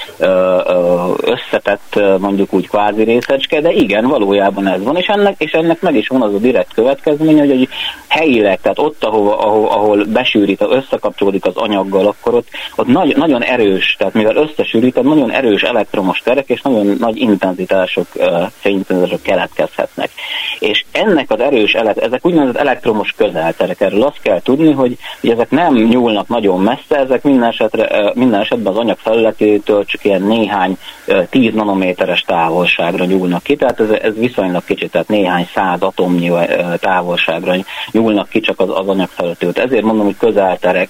összetett mondjuk úgy kvázi részecske, de igen, valójában ez van, és ennek, és ennek meg is van az a direkt következménye, hogy, hogy helyileg, tehát ott, ahol, ahol, ahol besűrít, összekapcsolódik az anyaggal, akkor ott, ott nagy, nagyon erős, tehát mivel összesűrít, nagyon erős elektromos terek és nagyon nagy intenzitások, fényintenzitások keletkezhetnek. És ennek az erős, ezek úgynevezett elektromos közelterek, erről azt kell tudni, hogy, hogy ezek nem nyúlnak nagyon messze, ezek minden, esetre, minden esetben az anyag felületétől csak ilyen néhány 10 nanométeres távolságra nyúlnak ki, tehát ez, ez viszonylag kicsit, tehát néhány száz atomnyi távolságra nyúlnak ki csak az, az anyag felületétől. Ezért mondom, hogy közelterek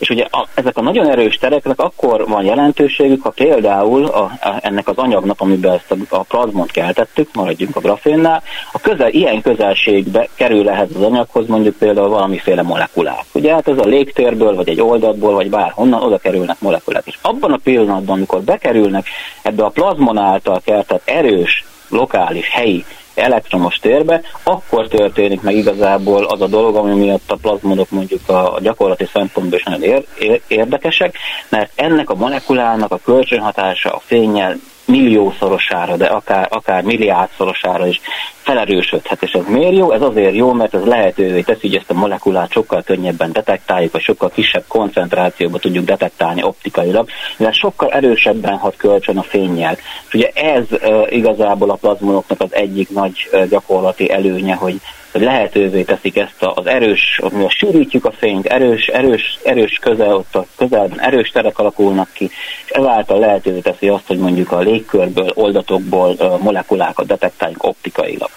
és ugye a, ezek a nagyon erős tereknek akkor van jelentőségük, ha például a, a, ennek az anyagnak, amiben ezt a, a plazmont keltettük, maradjunk a grafénnál, a közel, ilyen közelségbe kerül ehhez az anyaghoz mondjuk például valamiféle molekulák. Ugye hát ez a légtérből, vagy egy oldatból, vagy bárhonnan oda kerülnek molekulák. És abban a pillanatban, amikor bekerülnek ebbe a plazmon által keltett erős, lokális, helyi elektromos térbe, akkor történik meg igazából az a dolog, ami miatt a plazmonok mondjuk a, gyakorlati szempontból is nagyon ér, ér, érdekesek, mert ennek a molekulának a kölcsönhatása a fényel milliószorosára, de akár, akár milliárdszorosára is felerősödhet. És ez miért jó? Ez azért jó, mert ez lehetővé teszi, hogy ezt a molekulát sokkal könnyebben detektáljuk, vagy sokkal kisebb koncentrációba tudjuk detektálni optikailag, mivel sokkal erősebben hat kölcsön a fényjel. És ugye ez uh, igazából a plazmonoknak az egyik nagy uh, gyakorlati előnye, hogy hogy lehetővé teszik ezt az erős, mivel sűrítjük a fényt, erős, erős, erős közel, ott a közelben erős terek alakulnak ki, és ezáltal lehetővé teszi azt, hogy mondjuk a légkörből, oldatokból molekulákat detektáljuk optikailag.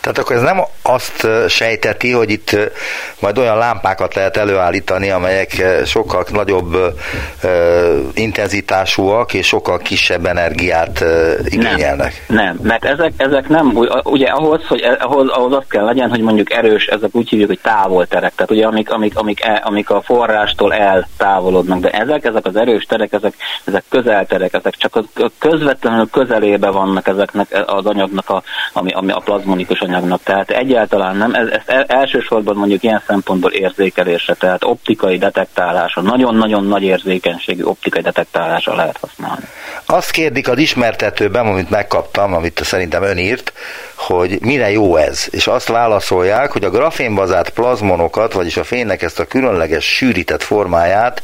Tehát akkor ez nem azt sejteti, hogy itt majd olyan lámpákat lehet előállítani, amelyek sokkal nagyobb intenzitásúak és sokkal kisebb energiát igényelnek. Nem, nem. Mert ezek, ezek nem, ugye ahhoz, hogy ahhoz, ahhoz azt kell legyen, hogy mondjuk erős, ezek úgy hívjuk, hogy távolterek, tehát ugye amik, amik, amik, el, amik a forrástól eltávolodnak, de ezek, ezek az erős terek, ezek, ezek közelterek, ezek csak a közvetlenül közelébe vannak ezeknek az anyagnak, a, ami, ami a plazmonik dinamikus anyagnak, tehát egyáltalán nem, ez, ezt elsősorban mondjuk ilyen szempontból érzékelésre, tehát optikai detektálása, nagyon-nagyon nagy érzékenységű optikai detektálásra lehet használni. Azt kérdik az ismertetőben, amit megkaptam, amit szerintem ön írt, hogy mire jó ez, és azt válaszolják, hogy a grafénbazált plazmonokat, vagyis a fénynek ezt a különleges sűrített formáját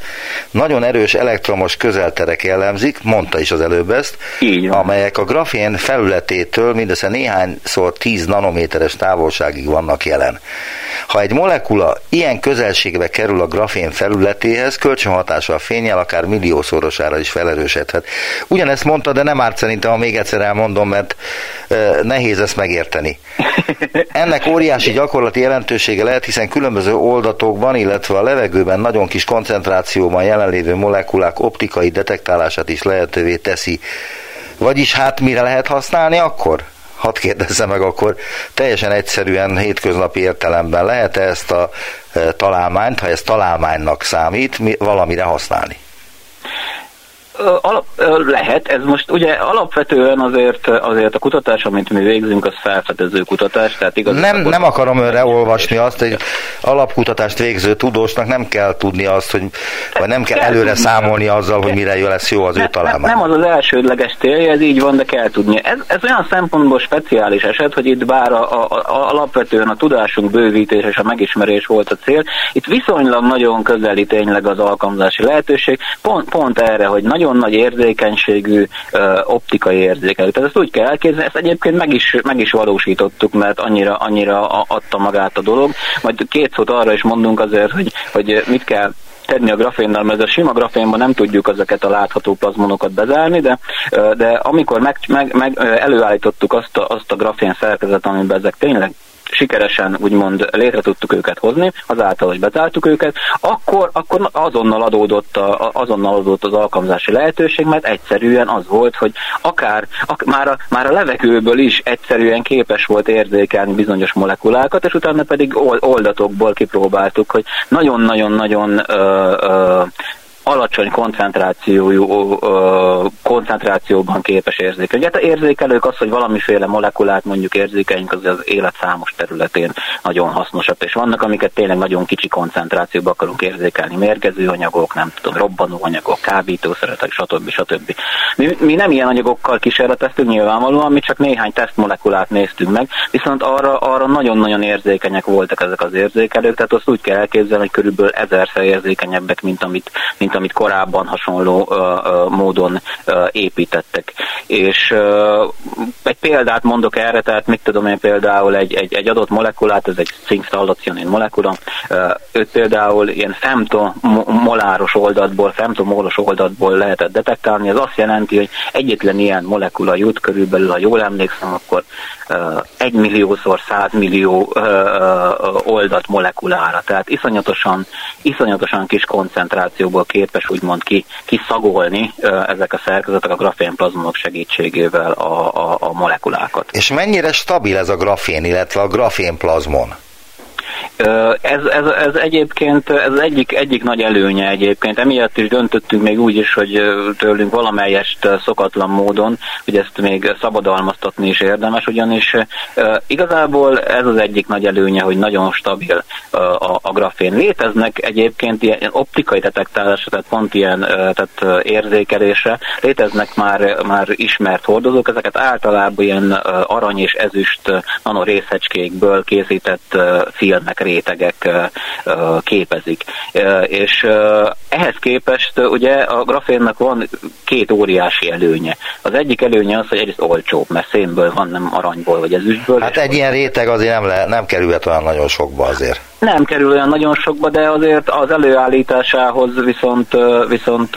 nagyon erős elektromos közelterek jellemzik, mondta is az előbb ezt, amelyek a grafén felületétől mindössze néhányszor 10 nanométeres távolságig vannak jelen. Ha egy molekula ilyen közelségbe kerül a grafén felületéhez, kölcsönhatása a fényel akár milliószorosára is felerősödhet. Ugyanezt mondta, de nem árt szerintem, ha még egyszer elmondom, mert nehéz ezt megérteni. Ennek óriási gyakorlati jelentősége lehet, hiszen különböző oldatokban, illetve a levegőben nagyon kis koncentrációban jelenlévő molekulák optikai detektálását is lehetővé teszi. Vagyis hát mire lehet használni akkor? Hadd kérdezze meg akkor teljesen egyszerűen hétköznapi értelemben lehet-e ezt a e, találmányt, ha ez találmánynak számít, valamire használni? Alap, lehet, ez most ugye alapvetően azért, azért a kutatás, amit mi végzünk, az felfedező kutatás, tehát igaz. Nem, nem akarom önre olvasni azt, hogy alapkutatást végző tudósnak nem kell tudni azt, hogy vagy nem kell előre számolni azzal, hogy mire lesz jó az ő találmány. Nem az az elsődleges célja, ez így van, de kell tudni. Ez, ez olyan szempontból speciális eset, hogy itt bár a, a, a, alapvetően a tudásunk bővítés és a megismerés volt a cél, itt viszonylag nagyon közeli tényleg az alkalmazási lehetőség, pont, pont erre, hogy nagyon nagyon nagy érzékenységű optikai érzékelő. Tehát ezt úgy kell elképzelni, ezt egyébként meg is, meg is valósítottuk, mert annyira, annyira adta magát a dolog. Majd két szót arra is mondunk azért, hogy, hogy mit kell tenni a grafénnal, mert a sima grafénban nem tudjuk ezeket a látható plazmonokat bezárni, de, de amikor meg, meg, meg előállítottuk azt a, azt a grafén szerkezet, amiben ezek tényleg sikeresen úgymond létre tudtuk őket hozni, azáltal, hogy bezártuk őket, akkor, akkor azonnal adódott, a, azonnal adódott az alkalmazási lehetőség, mert egyszerűen az volt, hogy akár, ak, már, a, már a levegőből is egyszerűen képes volt érzékelni bizonyos molekulákat, és utána pedig oldatokból kipróbáltuk, hogy nagyon-nagyon-nagyon alacsony koncentrációjú koncentrációban képes érzékelni. Ugye hát érzékelők az, hogy valamiféle molekulát mondjuk érzékeljünk, az az élet számos területén nagyon hasznosak, és vannak, amiket tényleg nagyon kicsi koncentrációban akarunk érzékelni, mérgező anyagok, nem tudom, robbanó anyagok, kábítószeretek, stb. stb. Mi, mi nem ilyen anyagokkal kísérleteztünk nyilvánvalóan, mi csak néhány tesztmolekulát néztünk meg, viszont arra, arra nagyon-nagyon érzékenyek voltak ezek az érzékelők, tehát azt úgy kell elképzelni, hogy körülbelül ezerszer érzékenyebbek, mint amit, mint amit korábban hasonló módon építettek. És egy példát mondok erre, tehát mit tudom én például egy, egy, egy adott molekulát, ez egy szinkstallacionin molekula, őt például ilyen femtomoláros oldatból, femtomolos oldatból lehetett detektálni, ez azt jelenti, hogy egyetlen ilyen molekula jut körülbelül, ha jól emlékszem, akkor egy milliószor százmillió oldat molekulára. Tehát iszonyatosan, iszonyatosan kis koncentrációból képes úgymond ki, kiszagolni ezek a szerkezetek a grafénplazmonok segítségével a, a, a molekulákat. És mennyire stabil ez a grafén, illetve a grafénplazmon? Ez, ez, ez egyébként ez egyik, egyik nagy előnye egyébként. Emiatt is döntöttünk még úgy is, hogy tőlünk valamelyest szokatlan módon, hogy ezt még szabadalmaztatni is érdemes, ugyanis igazából ez az egyik nagy előnye, hogy nagyon stabil a, a grafén. Léteznek egyébként ilyen optikai detektálásra, tehát pont ilyen tehát érzékelésre, léteznek már, már ismert hordozók, ezeket általában ilyen arany és ezüst nanorészhecskékből készített filmek rétegek képezik. És ehhez képest ugye a grafénnak van két óriási előnye. Az egyik előnye az, hogy egyrészt olcsóbb, mert szénből van, nem aranyból vagy ezüstből. Hát egy ilyen réteg azért nem, le, nem kerülhet olyan nagyon sokba azért. Nem kerül olyan nagyon sokba, de azért az előállításához viszont, viszont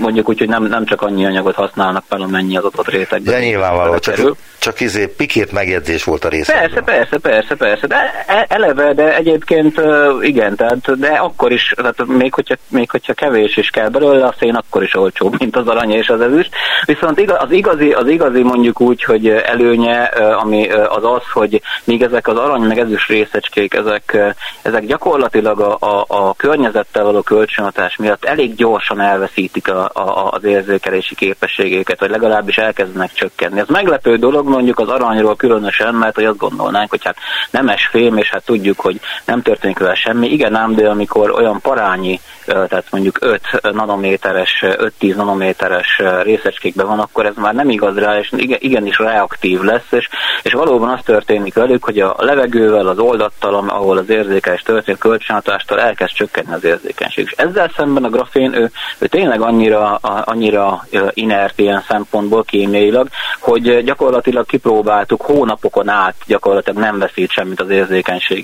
mondjuk úgy, hogy nem, nem csak annyi anyagot használnak fel, amennyi az adott rétegben. De nyilvánvaló, csak, csak izé pikét megjegyzés volt a része. Persze, persze, persze, persze, de e, eleve, de egyébként igen, tehát, de akkor is, tehát még hogyha, még hogyha kevés is kell belőle, a szén akkor is olcsóbb, mint az arany és az ezüst. Viszont az igazi, az igazi mondjuk úgy, hogy előnye, ami az az, hogy míg ezek az arany meg ezüst részecskék, ezek ezek gyakorlatilag a, a, a környezettel való kölcsönhatás miatt elég gyorsan elveszítik a, a, az érzékelési képességéket, vagy legalábbis elkezdenek csökkenni. Ez meglepő dolog mondjuk az aranyról különösen, mert hogy azt gondolnánk, hogy hát nemes fém, és hát tudjuk, hogy nem történik vele semmi. Igen ám, de amikor olyan parányi, tehát mondjuk 5 nanométeres, 5-10 nanométeres részecskékben van, akkor ez már nem igaz rá, és igenis reaktív lesz, és, és valóban az történik velük, hogy a levegővel, az oldattal, ahol az érzékelés történik, kölcsönhatástól elkezd csökkenni az érzékenység. És ezzel szemben a grafén, ő, ő tényleg annyira, annyira inert ilyen szempontból kémiailag, hogy gyakorlatilag kipróbáltuk hónapokon át, gyakorlatilag nem veszít semmit az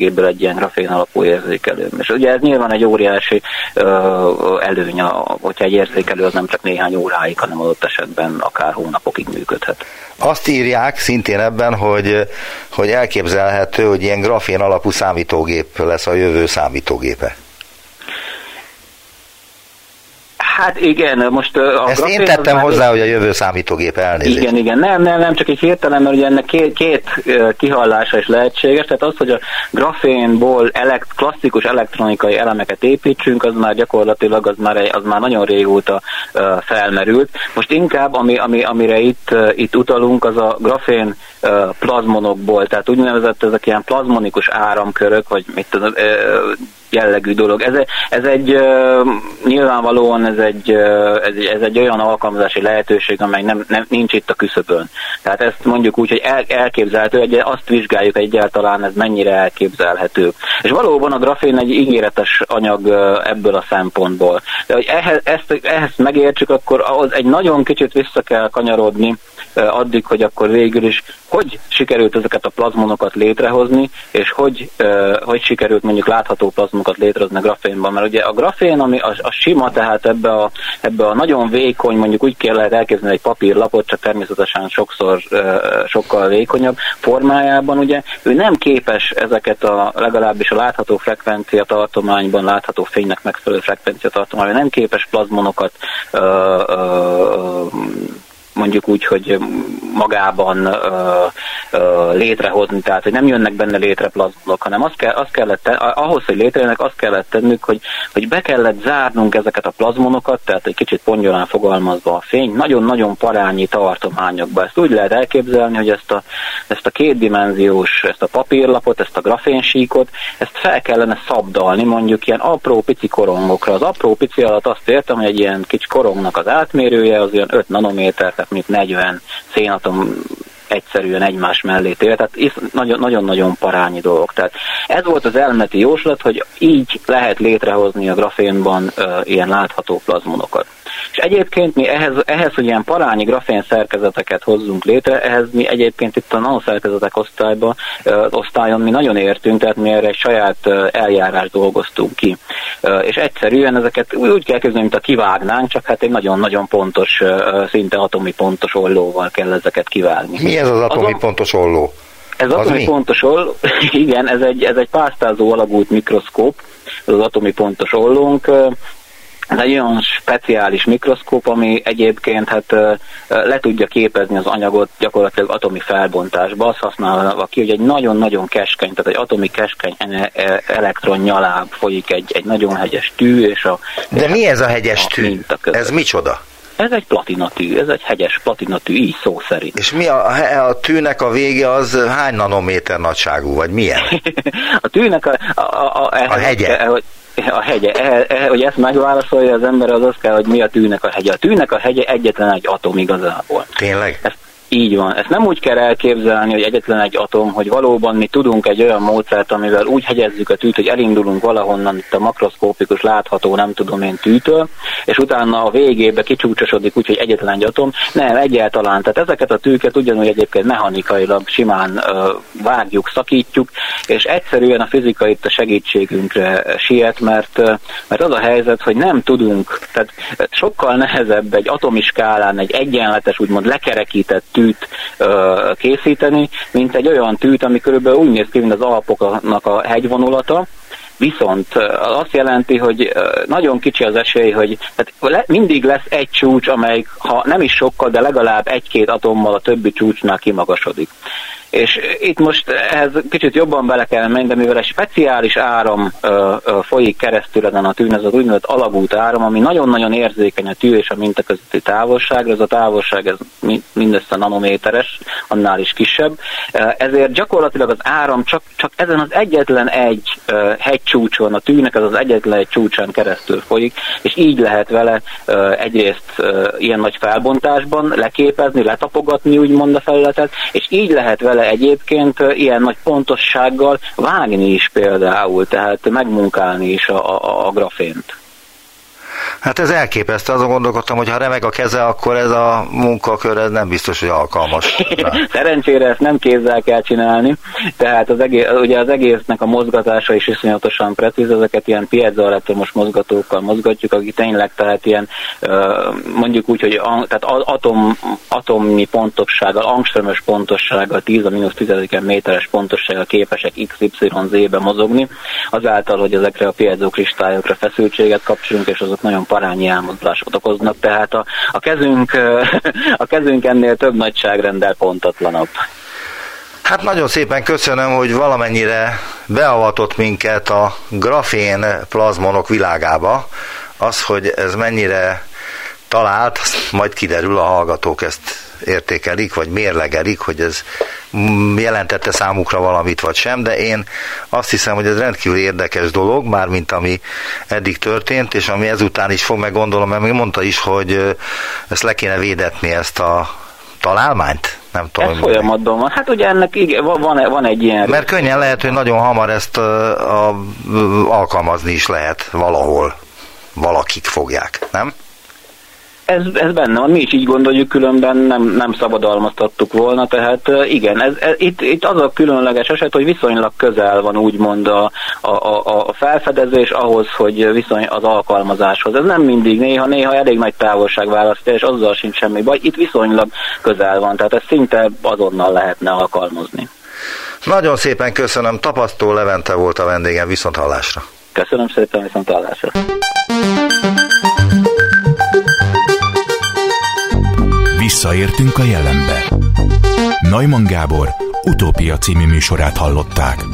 érzékenységéből egy ilyen grafén alapú érzékelő. És ugye ez nyilván egy óriási előny, hogyha egy érzékelő az nem csak néhány óráig, hanem adott esetben akár hónapokig működhet. Azt írják szintén ebben, hogy, hogy elképzelhető, hogy ilyen grafén alapú számítógép lesz a jövő számítógépe. Hát igen, most a Ezt én tettem hozzá, hogy a jövő számítógép elnézést. Igen, igen, nem, nem, nem csak egy hirtelen, mert ugye ennek két, két kihallása is lehetséges, tehát az, hogy a grafénból elekt, klasszikus elektronikai elemeket építsünk, az már gyakorlatilag az már, az már nagyon régóta felmerült. Most inkább, ami, ami, amire itt, itt utalunk, az a grafén plazmonokból, tehát úgynevezett ezek ilyen plazmonikus áramkörök, vagy mit tudom, jellegű dolog. Ez, ez egy nyilvánvalóan ez egy, ez, ez egy olyan alkalmazási lehetőség, amely nem, nem, nincs itt a küszöbön. Tehát ezt mondjuk úgy, hogy el, elképzelhető, hogy azt vizsgáljuk egyáltalán, ez mennyire elképzelhető. És valóban a grafén egy ígéretes anyag ebből a szempontból. De hogy ehhez, ezt, ehhez megértsük, akkor ahhoz egy nagyon kicsit vissza kell kanyarodni addig, hogy akkor végül is hogy sikerült ezeket a plazmonokat létrehozni, és hogy, hogy sikerült mondjuk látható plazmonokat létrehozni a grafénban. Mert ugye a grafén, ami a, a sima, tehát ebbe a, ebbe a nagyon vékony, mondjuk úgy kell lehet elképzelni egy papírlapot, csak természetesen sokszor sokkal vékonyabb formájában, ugye ő nem képes ezeket a legalábbis a látható frekvencia tartományban, látható fénynek megfelelő frekvencia tartományban, nem képes plazmonokat ö, ö, mondjuk úgy, hogy magában ö, ö, létrehozni, tehát hogy nem jönnek benne létre plazmonok, hanem azt, kell, azt kellett, ahhoz, hogy létrejönnek, azt kellett tennünk, hogy, hogy be kellett zárnunk ezeket a plazmonokat, tehát egy kicsit pongyolán fogalmazva a fény, nagyon-nagyon parányi tartományokba. Ezt úgy lehet elképzelni, hogy ezt a, ezt a kétdimenziós, ezt a papírlapot, ezt a grafénsíkot, ezt fel kellene szabdalni mondjuk ilyen apró pici korongokra. Az apró pici alatt azt értem, hogy egy ilyen kicsi korongnak az átmérője az olyan 5 nanométer, tehát mint 40 szénatom egyszerűen egymás mellé tér, tehát nagyon-nagyon parányi dolgok. Tehát ez volt az elméleti jóslat, hogy így lehet létrehozni a grafénban uh, ilyen látható plazmonokat. És egyébként mi ehhez, ehhez, hogy ilyen parányi grafén szerkezeteket hozzunk létre, ehhez mi egyébként itt a nanoszerkezetek osztályban, osztályon mi nagyon értünk, tehát mi erre egy saját eljárást dolgoztunk ki. És egyszerűen ezeket úgy kell képzelni, mint a kivágnánk, csak hát egy nagyon-nagyon pontos, szinte atomi pontos ollóval kell ezeket kivágni. Mi ez az atomi Azon, pontos olló? Ez az atomi mi? pontos olló, (laughs) igen, ez egy, ez egy pásztázó alagút mikroszkóp, az atomi pontos ollónk, ez egy olyan speciális mikroszkóp, ami egyébként hát le tudja képezni az anyagot gyakorlatilag atomi felbontásba, azt használva ki, hogy egy nagyon-nagyon keskeny, tehát egy atomi keskeny e, elektron nyaláb folyik egy, egy nagyon hegyes tű, és a... De mi ez a hegyes tű? Ez micsoda? Ez egy platinatű, ez egy hegyes platinatű, így szó szerint. És mi a, a tűnek a vége az hány nanométer nagyságú, vagy milyen? (laughs) a tűnek a... A, a, a, a hegye. A, a hegye, e, e, hogy ezt megválaszolja az ember, az az kell, hogy mi a tűnek a hegye. A tűnek a hegye egyetlen egy atom igazából. Tényleg? Ezt így van. Ezt nem úgy kell elképzelni, hogy egyetlen egy atom, hogy valóban mi tudunk egy olyan módszert, amivel úgy hegyezzük a tűt, hogy elindulunk valahonnan itt a makroszkópikus látható, nem tudom én tűtől, és utána a végébe kicsúcsosodik úgy, hogy egyetlen egy atom. Nem, egyáltalán. Tehát ezeket a tűket ugyanúgy egyébként mechanikailag simán ö, vágjuk, szakítjuk, és egyszerűen a fizika itt a segítségünkre siet, mert, mert az a helyzet, hogy nem tudunk, tehát sokkal nehezebb egy atomiskálán egy egyenletes, úgymond lekerekített tűt ö, készíteni, mint egy olyan tűt, ami körülbelül úgy néz ki, mint az Alpoknak a hegyvonulata, Viszont azt jelenti, hogy nagyon kicsi az esély, hogy tehát mindig lesz egy csúcs, amelyik, ha nem is sokkal, de legalább egy-két atommal a többi csúcsnál kimagasodik. És itt most ehhez kicsit jobban bele kell menni, de mivel egy speciális áram ö, ö, folyik keresztül ezen a tűn, ez az úgynevezett alagút áram, ami nagyon-nagyon érzékeny a tű és a minta közötti távolságra, ez a távolság ez mindössze nanométeres, annál is kisebb. Ezért gyakorlatilag az áram csak, csak ezen az egyetlen egy hegycsúcson, a tűnek az az egyetlen egy csúcsán keresztül folyik, és így lehet vele egyrészt ilyen nagy felbontásban leképezni, letapogatni úgymond a felületet, és így lehet vele egyébként ilyen nagy pontossággal vágni is például, tehát megmunkálni is a, a, a grafént. Hát ez elképesztő, azon gondolkodtam, hogy ha remeg a keze, akkor ez a munkakör ez nem biztos, hogy alkalmas. (laughs) Szerencsére ezt nem kézzel kell csinálni, tehát az egész, ugye az egésznek a mozgatása is iszonyatosan precíz, ezeket ilyen piezoelektromos mozgatókkal mozgatjuk, aki tényleg tehát ilyen mondjuk úgy, hogy tehát atom, atomi pontossággal, angströmös pontossággal, 10 a mínusz 10 méteres pontossággal képesek XYZ-be mozogni, azáltal, hogy ezekre a piezokristályokra feszültséget kapcsolunk, és azok nagyon parányi elmozdulásokat okoznak, tehát a, a, kezünk, (laughs) a kezünk ennél több nagyságrendel pontatlanabb. Hát nagyon szépen köszönöm, hogy valamennyire beavatott minket a grafén plazmonok világába. Az, hogy ez mennyire talált, majd kiderül, a hallgatók ezt értékelik, vagy mérlegelik, hogy ez jelentette számukra valamit, vagy sem, de én azt hiszem, hogy ez rendkívül érdekes dolog, mármint ami eddig történt, és ami ezután is fog, meg gondolom, mert még mondta is, hogy ezt le kéne védetni, ezt a találmányt? Nem tudom. Ez folyamatban van. Hát ugye ennek igen, van, van egy ilyen... Mert könnyen lehet, hogy nagyon hamar ezt a, a, alkalmazni is lehet valahol. Valakik fogják, nem? Ez, ez benne van, mi is így gondoljuk, különben nem, nem szabadalmaztattuk volna, tehát igen, ez, ez, itt, itt az a különleges eset, hogy viszonylag közel van úgymond a, a, a, a felfedezés ahhoz, hogy viszony az alkalmazáshoz. Ez nem mindig, néha, néha elég nagy távolság választja, és azzal sincs semmi baj, itt viszonylag közel van, tehát ezt szinte azonnal lehetne alkalmazni. Nagyon szépen köszönöm, Tapasztó Levente volt a vendégem, viszont hallásra. Köszönöm szépen, viszont hallásra. Visszaértünk a jelenbe. Neumann Gábor utópia című műsorát hallották.